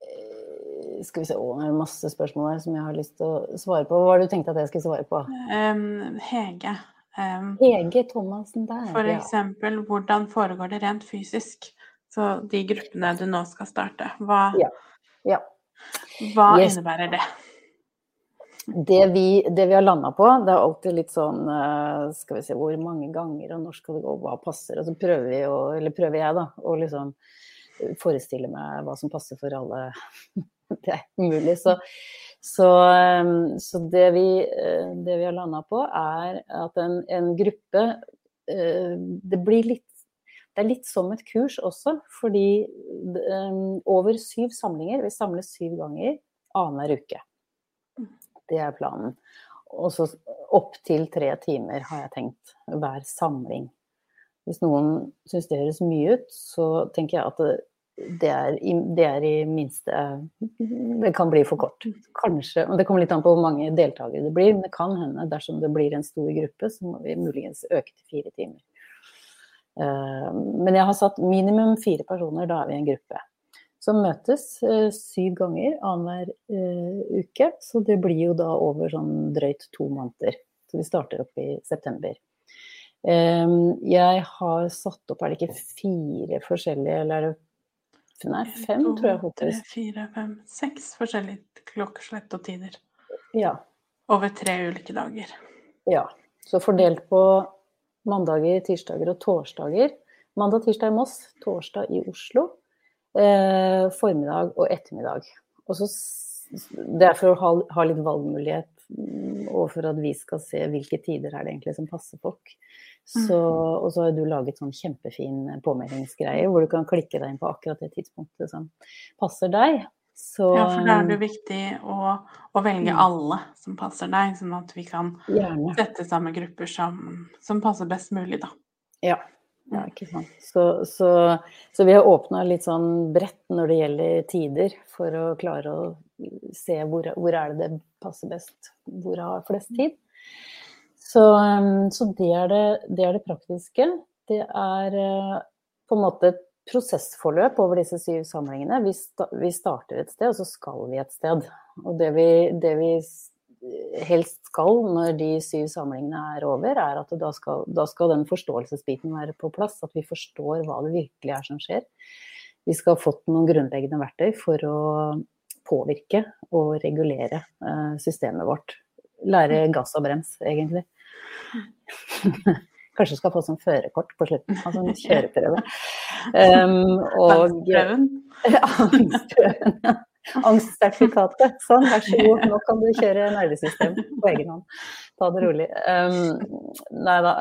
Eh, skal vi se, å, det er masse spørsmål her som jeg har lyst til å svare på. Hva har du tenkt at jeg skulle svare på? Um, Hege. Um, Hege Thomassen der. For eksempel, ja. hvordan foregår det rent fysisk? Så de gruppene du nå skal starte, hva, ja. Ja. hva yes. innebærer det? Det vi, det vi har landa på, det er alltid litt sånn eh, Skal vi se hvor mange ganger og når skal det gå, hva passer? Og så prøver vi å, eller prøver jeg, da, å liksom forestille meg hva som passer for alle. Det er umulig. Så så, ehm, så det, vi, eh, det, vi, har landa på, er at en, en, gruppe eh, Det blir litt det er litt som et kurs også, fordi over syv samlinger Vi samles syv ganger annenhver uke. Det er planen. Og så opptil tre timer har jeg tenkt hver samling. Hvis noen syns det høres mye ut, så tenker jeg at det, er, i, det er, i, minste Det kan bli for kort. Kanskje. og Det kommer litt an på hvor mange deltakere det blir. Men det kan hende dersom det blir en stor gruppe, så må vi muligens øke til fire timer. Uh, men jeg har satt minimum fire personer, da er vi en gruppe. Som møtes uh, syv ganger annenhver uh, uke. Så det blir jo da over sånn drøyt to måneder. Så vi starter opp i september. Jeg har satt opp, er det ikke fire forskjellige, eller er det Nei, fem, to, tror jeg faktisk. Tre, fire, fem, seks forskjellige klokkeslett og tider. Ja. Over tre ulike dager. Ja. Så fordelt på mandager, tirsdager og torsdager. Mandag, tirsdag i Moss, torsdag i Oslo. Eh, formiddag og ettermiddag. Og så, det er for å ha, ha litt valgmulighet mm, og for at vi skal se hvilke tider er det egentlig som passer folk. Så, mm. og så har du laget sånn kjempefin påmeldingsgreie hvor du kan klikke deg inn på akkurat det tidspunktet som passer deg. Så, ja, for da er det viktig å, å, velge mm. alle som passer deg, sånn at vi kan gjerne. sette sammen grupper som, som, passer best mulig, da. Ja, ja ikke sant. Så, så, så vi har åpna litt sånn bredt når det gjelder tider, for å klare å se hvor, hvor er det det passer best, hvor har flest tid. Så, um, så det, er det, det, er det, praktiske. Det er uh, på en måte et prosessforløp over disse syv samlingene. Vi, sta, vi starter et sted, og så skal vi et sted. Og det vi, det vi helst skal når de syv samlingene er over, er at da skal, da skal, den forståelsesbiten være på plass. At vi forstår hva det virkelig er som skjer. Vi skal ha fått noen grunnleggende verktøy for å påvirke og regulere uh, systemet vårt. Lære gass og brems, egentlig. Kanskje skal få sånn førerkort på slutten, altså en kjøreprøve. Um, og ja. Angstsertifikatet. Sånn, vær så god, nå kan du kjøre nervesystem på egen hånd. Ta det rolig. Um, nei da.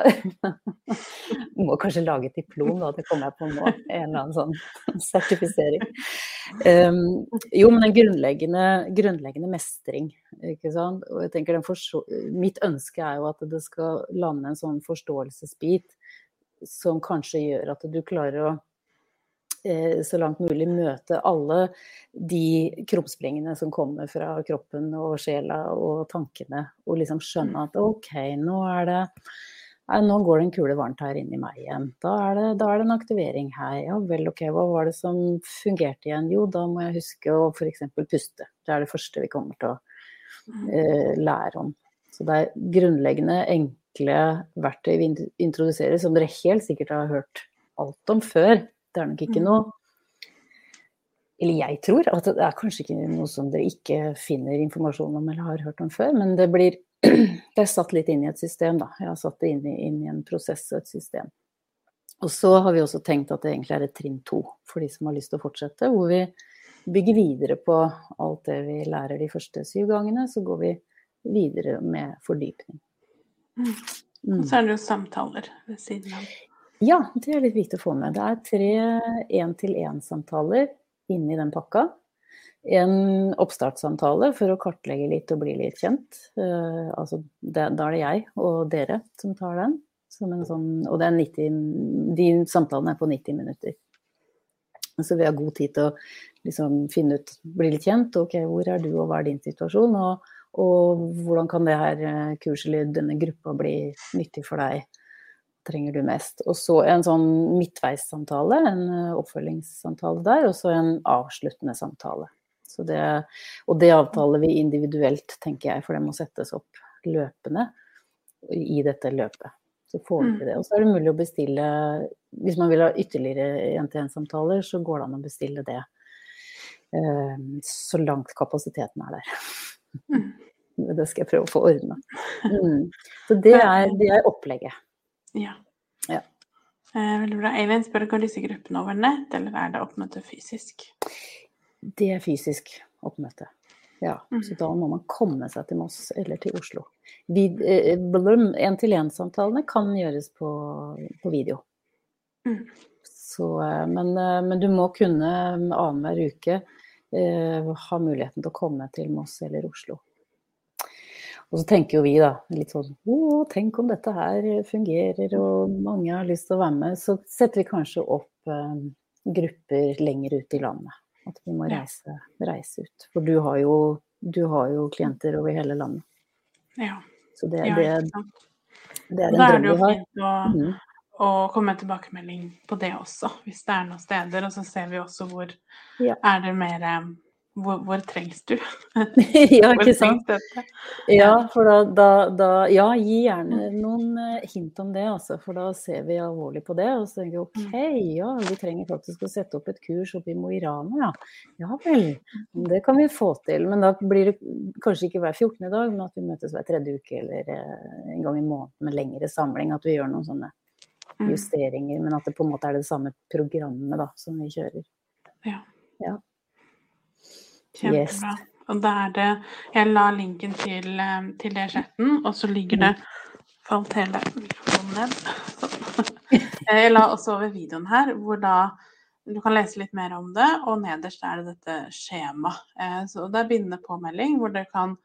Må kanskje lage et diplom, da. Det kommer jeg på nå. En eller annen sånn sertifisering. Um, jo, men en grunnleggende, grunnleggende mestring, ikke sant. Og jeg tenker mitt ønske er jo at det skal lande en sånn forståelsesbit som kanskje gjør at du klarer å så langt mulig møte alle de krumspringene som kommer fra kroppen og sjela og tankene, og liksom skjønne at OK, nå er det nå går det en kule varmt her inni meg igjen. Da er, det, da er, det, en aktivering her. Ja vel, OK, hva var det som fungerte igjen? Jo, da må jeg huske å f.eks. puste. Det er det første vi kommer til å eh, lære om. Så det er grunnleggende, enkle verktøy vi introduserer, som dere helt sikkert har hørt alt om før. Det er nok ikke mm. noe Eller jeg tror at det er kanskje ikke noe som dere ikke finner informasjon om eller har hørt om før, men det blir Det er satt litt inn i et system, da. Jeg har satt det inn i, inn i en prosess og et system. Og så har vi også tenkt at det egentlig er et trinn to for de som har lyst til å fortsette, hvor vi bygger videre på alt det vi lærer de første syv gangene. Så går vi videre med fordypning. Mm. Og så er det jo samtaler ved siden av. Ja, det er litt viktig å få med. Det er tre én-til-én-samtaler inni den pakka. En oppstartssamtale for å kartlegge litt og bli litt kjent. Uh, altså, det, da er det jeg og dere som tar den. Som sånn, og 90, de samtalene er på 90 minutter. Så vi har god tid til å liksom, finne ut, bli litt kjent. Ok, hvor er du og hva er din situasjon? Og, og hvordan kan det her eh, kurset eller denne gruppa bli nyttig for deg? Trenger du mest? Og så en sånn midtveissamtale, en eh, oppfølgingssamtale der, og så en avsluttende samtale. Det, og det avtaler vi individuelt, tenker jeg, for det må settes opp løpende i dette løpet. Så får vi mm. det. Og så er det mulig å bestille, hvis man vil ha ytterligere én-til-én-samtaler, så går det an å bestille det eh, så langt kapasiteten er der. Mm. Det skal jeg prøve å få ordna. Mm. Så det er, det er opplegget. Ja. ja. Eh, veldig bra. Eivind spør går disse gruppene over nett, eller er det oppmøte fysisk? Det er fysisk oppmøte. Ja, mm. så da må man komme seg til Moss eller til Oslo. Eh, kan gjøres på, på video. Mm. Så, eh, men, eh, men, du må kunne annenhver uke eh, ha muligheten til å komme til Moss eller Oslo. Og så tenker jo vi da litt sånn Å, tenk om dette her fungerer og mange har lyst til å være med. Så setter vi kanskje opp eh, grupper lenger ut i landet. At vi må reise, reise ut. For du har, jo, du har, jo, klienter over hele landet. Ja. Så det, ja, det, det er en drøm vi har. Da er det jo fint å, mm. å komme med tilbakemelding på det også, hvis det er noen steder. Og så ser vi også hvor ja. er det mer eh, hvor, hvor, trengs du? ja, ikke sant. Ja, for da, da, da, Ja, gi gjerne noen eh, hint om det, altså. For da ser vi alvorlig på det. Og så tenker vi OK, mm. ja, vi trenger faktisk å sette opp et kurs oppe i Mo i Rana, ja. Ja vel, det kan vi få til. Men da blir det kanskje ikke hver 14. dag, men at vi møtes hver tredje uke eller eh, en gang i måneden med lengre samling. At vi gjør noen sånne mm. justeringer. Men at det på en måte er det samme programmet da, som vi kjører. Ja. ja. Kjempebra. Yes. Og da er det Jeg la linken til, eh, til det chatten, og så ligger det Falt hele mikrofonen ned. Sånn. Jeg la også over videoen her, hvor da du kan lese litt mer om det, og nederst er det dette skjemaet. Eh, så det er bindende påmelding, hvor dere kan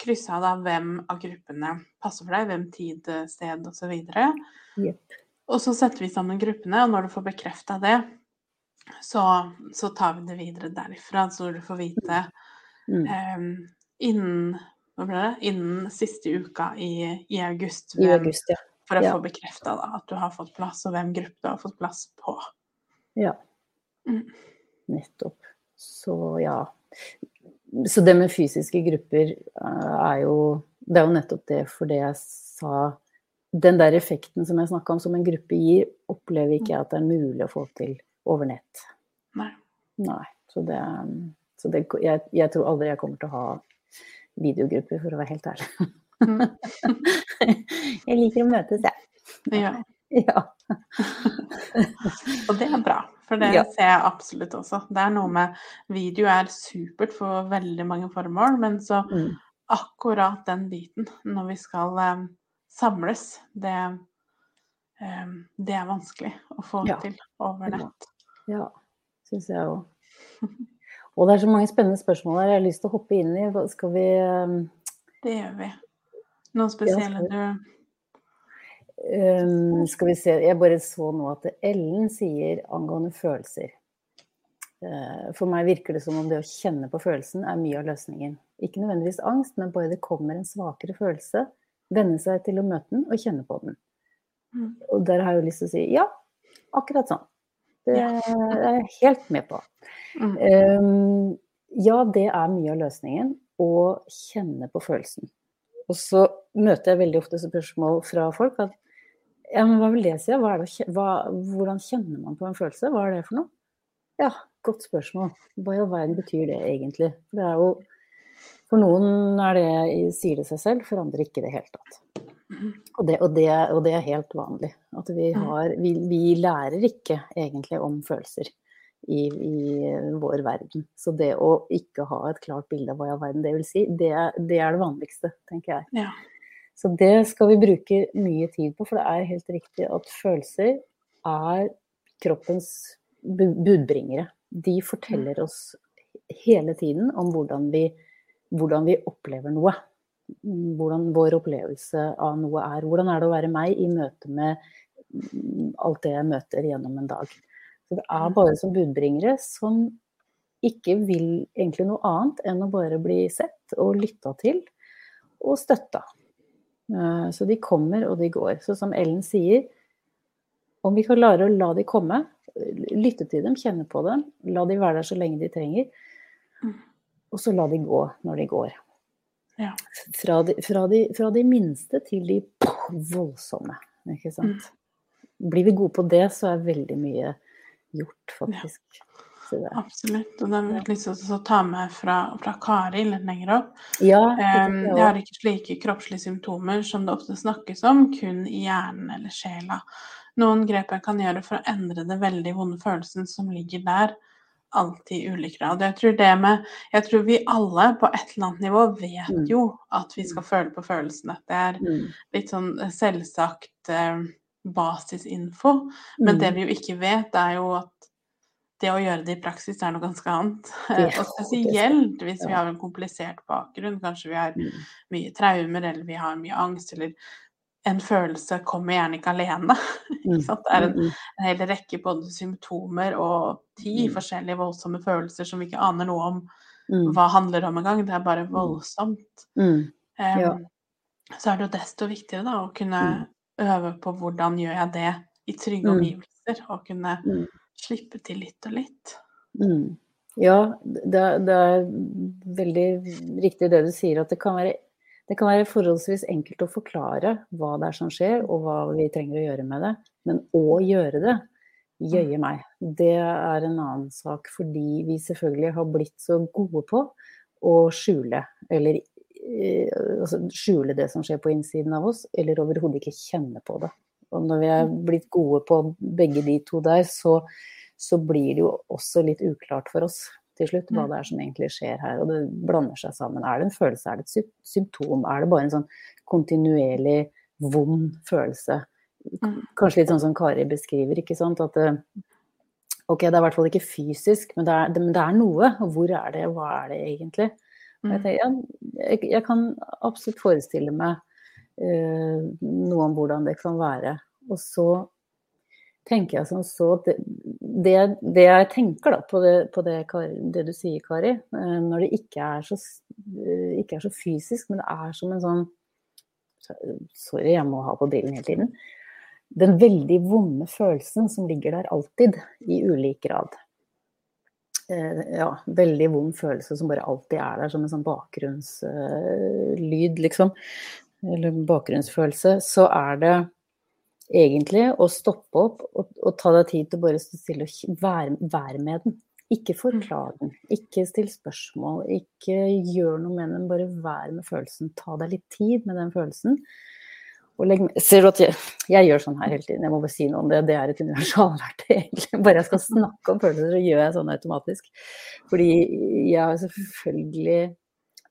krysse av da hvem av gruppene passer for deg, hvem tid, sted osv. Og, yep. og så setter vi sammen gruppene, og når du får bekrefta det, så, så, tar vi det videre derifra, så du får vite mm. um, innen hva ble det? Innen siste uka i, i august. Hvem, I august ja. For å ja. få bekrefta at du har fått plass, og hvem gruppe du har fått plass på. Ja. Mm. Nettopp. Så ja. Så det med fysiske grupper uh, er jo Det er jo nettopp det for det jeg sa Den der effekten som jeg snakka om som en gruppe gir, opplever ikke jeg at det er mulig å få til over nett. Nei. Nei. Så det, så det jeg, jeg, tror aldri jeg kommer til å ha videogrupper, for å være helt ærlig. Mm. jeg liker å møtes, jeg. Ja. ja. og det er bra, for det Ja. ser jeg absolutt også. Det er noe med Video er supert for veldig mange formål, men så Mm. akkurat den biten når vi skal um, samles, det, um, det er vanskelig å få Ja. til over nett. Ja, syns jeg òg. Og det er så mange spennende spørsmål her jeg har lyst til å hoppe inn i. Skal vi um, Det gjør vi. Noe spesielle du um, Skal vi se Jeg bare så nå at Ellen sier angående følelser. Eh, For meg virker det som om det å kjenne på følelsen er mye av løsningen. Ikke nødvendigvis angst, men bare det kommer en svakere følelse. Venne seg til å møte den og kjenne på den. Mm. Og der har jeg jo lyst til å si ja, akkurat sånn. Det er jeg helt med på. Um, ja, det er mye av løsningen. Å kjenne på følelsen. Og så møter jeg veldig ofte spørsmål fra folk at ja, men hva vil det si? Hva det hva, hvordan kjenner man på en følelse? Hva er det for noe? Ja, godt spørsmål. Hva i all verden betyr det egentlig? Det er jo For noen det, sier det seg selv, for andre ikke i det hele tatt. Og det, og, det, og det er helt vanlig. At vi, har, vi, vi lærer ikke egentlig om følelser i, i vår verden. Så det å ikke ha et klart bilde av hva i all verden det vil si, det, det er det vanligste, tenker jeg. Ja. Så det skal vi bruke mye tid på, for det er helt riktig at følelser er kroppens budbringere. De forteller oss hele tiden om hvordan vi, hvordan vi opplever noe. Hvordan vår opplevelse av noe er. Hvordan er det å være meg i møte med mm, alt det jeg møter gjennom en dag. Så det er bare som budbringere som ikke vil egentlig noe annet enn å bare bli sett og lytta til og støtta. Eh, Så de kommer og de går. Så som Ellen sier, om vi kan klare å la de komme, lytte til dem, kjenne på dem, la de være der så lenge de trenger, Mm. og så la de gå når de går. Ja. Fra de, fra de, fra de minste til de voldsomme, ikke sant. Blir vi gode på det, så er veldig mye gjort, faktisk. Ja. det- Absolutt. Og da vil jeg lyst til å ta med fra, fra Kari litt lenger opp. Ja, Um, det jeg har ikke slike kroppslige symptomer som det ofte snakkes om, kun i hjernen eller sjela. Noen grep jeg kan gjøre for å endre det veldig vonde følelsen som ligger der, alltid ulik grad. Jeg tror det med Jeg tror vi alle på et eller annet nivå vet Mm. jo at vi skal føle på følelsene. Det er Mm. litt sånn selvsagt eh, basisinfo. Men det Mm. vi jo ikke vet, er jo at det å gjøre det i praksis er noe ganske annet. Og spesielt hvis vi har en komplisert bakgrunn. Kanskje vi har Mm. mye traumer, eller vi har mye angst, eller en følelse kommer gjerne ikke alene. Mm. Ikke sant? Det er en, Mm. en hel rekke både symptomer og ti Mm. forskjellige voldsomme følelser som vi ikke aner noe om Mm. hva handler om engang. Det er bare voldsomt. Mm. Ja. Så er det jo desto viktigere da, å kunne Mm. øve på hvordan gjør jeg det i trygge Mm. omgivelser, og kunne Mm. slippe til litt og litt. Mm. Ja, det, det er veldig riktig det du sier, at det kan, være, det kan være forholdsvis enkelt å forklare hva det er som skjer, og hva vi trenger å gjøre med det. Men å gjøre det, jøye meg, det er en annen sak. Fordi vi selvfølgelig har blitt så gode på å skjule, eller eh, altså, skjule det som skjer på innsiden av oss, eller overhodet ikke kjenne på det. Og når vi er blitt gode på begge de to der, så, så blir det jo også litt uklart for oss til slutt hva det er som egentlig skjer her. Og det blander seg sammen. Er det en følelse, er det et symptom? Er det bare en sånn kontinuerlig vond følelse? Mm. Kanskje litt sånn som Kari beskriver, ikke sant. At det, ok, det er i hvert fall ikke fysisk, men det er, det, men det er noe. Og hvor er det, hva er det egentlig? Jeg, Mm. tenker, jeg, jeg kan absolutt forestille meg uh, noe om hvordan det kan være. Og så tenker jeg som så at det, det, jeg tenker da på det, på det, det du sier, Kari, eh, når det ikke er, så, eh, ikke er så fysisk, men det er som en sånn Sorry, jeg må ha på brillene hele tiden. Den veldig vonde følelsen som ligger der alltid, i ulik grad. Eh, ja, veldig vond følelse som bare alltid er der, som en sånn bakgrunnslyd, liksom. Eller bakgrunnsfølelse. Så er det egentlig å stoppe opp og, og ta deg tid til bare å stille og være, være med den. Ikke forklar den, ikke still spørsmål, ikke gjør noe med den, bare vær med følelsen. Ta deg litt tid med den følelsen. Ser du at jeg, jeg, gjør sånn her hele tiden, jeg må bare si noe om det. Det er et universalverktøy, egentlig. Bare jeg skal snakke om følelser, så gjør jeg sånn automatisk. Fordi jeg har selvfølgelig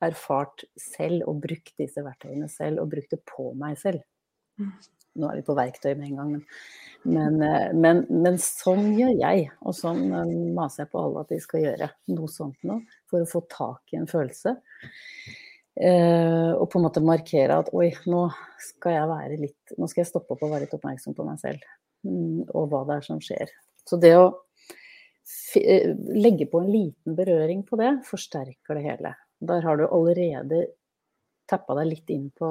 erfart selv og brukt disse verktøyene selv, og brukt det på meg selv. Nå er vi på verktøy med en gang, men, men, eh, men, sånn gjør jeg. Og sånn eh, maser jeg på alle at de skal gjøre. Noe sånt nå, for å få tak i en følelse. Uh, og på en måte markere at oi, nå skal jeg være litt Nå skal jeg stoppe opp og være litt oppmerksom på meg selv. Mm, og hva det er som skjer. Så det å legge på en liten berøring på det, forsterker det hele. Der har du allerede tappa deg litt inn på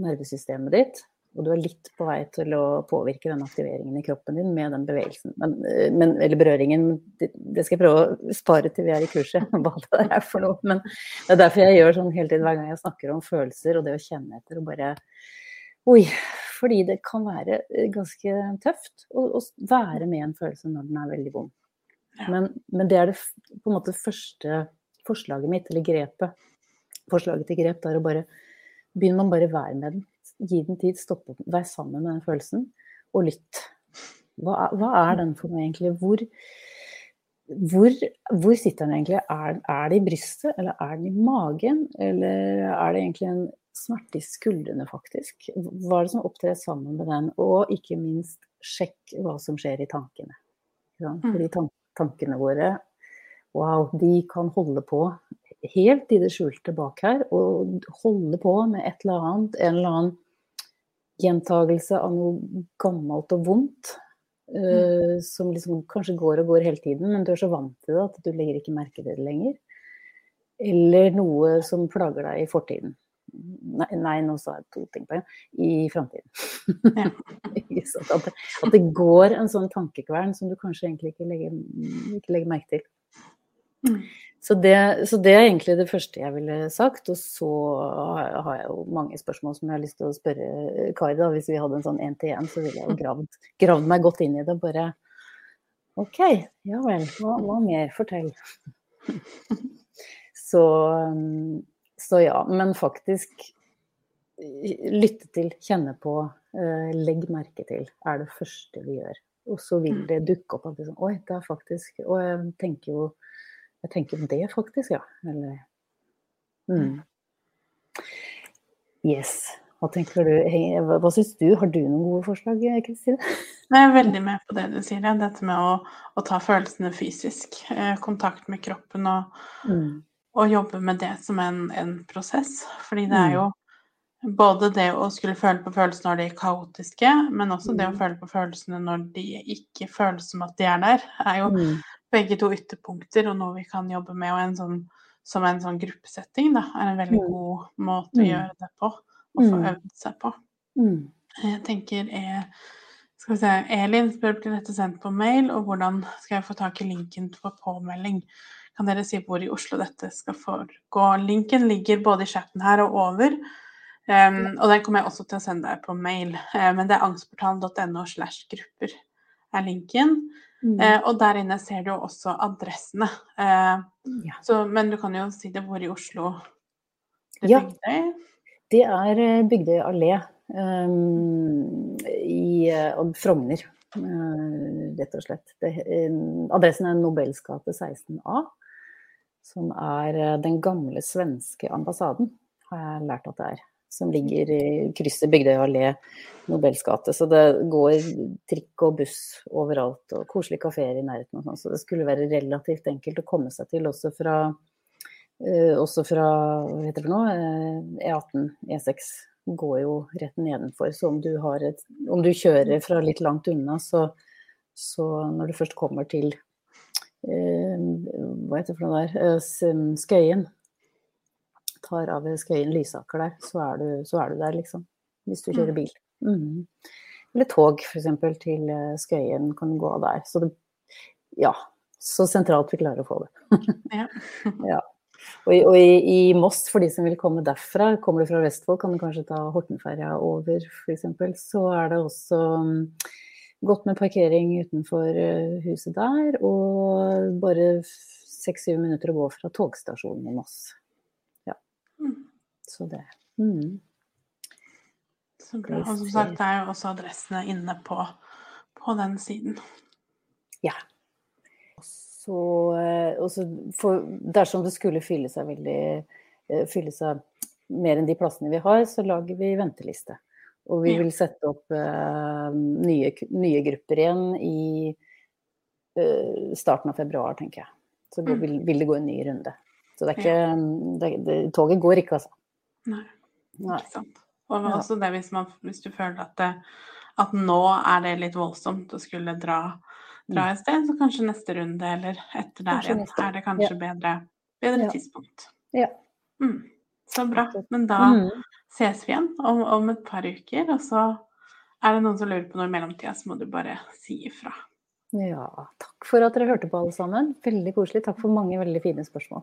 nervesystemet ditt. Og du er litt på vei til å påvirke den aktiveringen i kroppen din med den bevegelsen. Men, eh, men, eller berøringen. Det, skal jeg prøve å spare til vi er i kurset, hva det er for noe. Men det er derfor jeg gjør sånn hele tiden hver gang jeg snakker om følelser og det å kjenne etter. og bare Oi. Fordi det kan være eh, ganske tøft å, å være med en følelse når den er veldig vond. Men, men, det er det på en måte første forslaget mitt, eller grepet. Forslaget til grep er å bare begynne bare å være med den gi den tid, stoppe opp, vær sammen med den følelsen, og lytt. Hva hva er den for meg egentlig? Hvor, hvor, hvor sitter den egentlig? Er, er, det i brystet, eller er den i magen? Eller er det egentlig en smerte i skuldrene, faktisk? Hva er det som opptrer sammen med den? Og ikke minst, sjekk hva som skjer i tankene. Mm. Fordi tan tankene våre, wow, de kan holde på helt i det skjulte bak her, og holde på med et eller annet, en eller annen gjentagelse av noe gammelt og vondt. Uh, som liksom kanskje går og går hele tiden, men du er så vant til det at du legger ikke merke til det lenger. Eller noe som plager deg i fortiden. Nei, nei nå sa jeg to ting på en. I framtiden. At, at, det går en sånn tankekvern som du kanskje egentlig ikke legger, ikke legger merke til. Mm. Så det, så det, er egentlig det første jeg ville sagt. Og så har jeg jo mange spørsmål som jeg har lyst til å spørre Kari. da, Hvis vi hadde en sånn én-til-én, så ville jeg jo gravd, gravd, meg godt inn i det. Bare OK, ja vel. Hva, hva mer? Fortell. Så, så, ja. Men faktisk lytte til, kjenne på, uh, legg merke til, er det første vi gjør. Og så vil mm. det dukke opp at liksom, Oi, det er faktisk Og jeg tenker jo jeg tenker på det, faktisk, ja. Eller mm. Yes. Hva tenker du? Hva, hva syns du? Har du noen gode forslag, Kristine? Jeg er veldig med på det du sier, ja. dette med å, å, ta følelsene fysisk. Eh, kontakt med kroppen og, mm. og, jobbe med det som en, en prosess. Fordi det er mm. jo både det å skulle føle på følelsene når de er kaotiske, men også det å mm. føle på følelsene når de ikke føles som at de er der, er jo mm begge to ytterpunkter og noe vi kan jobbe med. Og en sånn, som en sånn gruppesetting da, er en veldig mm. god måte å mm. gjøre det på. Og få mm. øvd seg på. Jeg tenker er skal vi se, Elin spør blir dette sendt på mail, og hvordan skal jeg få tak i linken på påmelding? Kan dere si hvor i Oslo dette skal foregå? Linken ligger både i chatten her og over. Um, og den kommer jeg også til å sende deg på mail. Uh, men det er angstportalen.no slash grupper er linken. Mm. Eh, og der inne ser du også adressene. Eh, ja. så, men du kan jo si det hvor i Oslo det ja. Bygdøy? Det er eh, Bygdøy allé um, i uh, Frogner, uh, rett og slett. Det, uh, adressen er Nobels gate 16A, som er den gamle svenske ambassaden, har jeg lært at det er som ligger i krysset Bygdøy allé, Nobels gate. Så det går trikk og buss overalt, og koselige kafeer i nærheten og sånn. Så det skulle være relativt enkelt å komme seg til også fra, uh, også fra hva heter det nå, E18, eh, e E6 går jo rett nedenfor. Så om du, et, om du kjører fra litt langt unna, så, så når du først kommer til uh, hva heter det for noe der, Skøyen, tar av Skøyen Lysaker der, så er, du, så er, du, der, liksom. Hvis du kjører mm. bil. Mm. Eller tog, f.eks. til eh, Skøyen kan gå der. Så det, ja, så sentralt vi klarer å få det. ja. ja. Og, og i, i, Moss, for de som vil komme derfra, kommer du fra Vestfold, kan du kanskje ta Hortenferja over f.eks. Så er det også um, godt med parkering utenfor uh, huset der, og bare seks-syv minutter å gå fra togstasjonen i Moss. Så det mm. Så bra. Og som sagt, det er jo også adressene inne på, på den siden. Ja. Så, så for, dersom det skulle fylle seg veldig fylle seg mer enn de plassene vi har, så lager vi venteliste. Og vi vil sette opp uh, nye, nye, grupper igjen i uh, starten av februar, tenker jeg. Så mm. vil, vil, det gå en ny runde. Så det er ikke ja. det, det, Toget går ikke, altså. Nei. Nei. Ikke sant. Og også det hvis, man, hvis du føler at, det, at, nå er det litt voldsomt å skulle dra, dra mm. et sted, så kanskje neste runde eller etter der igjen er det kanskje ja. bedre, bedre ja. tidspunkt. Ja. Mm. Så bra. Men da mm ses vi igjen om, om, et par uker. Og så er det noen som lurer på noe i mellomtida, så må du bare si ifra. Ja, takk for at dere hørte på alle sammen. Veldig koselig. Takk for mange veldig fine spørsmål.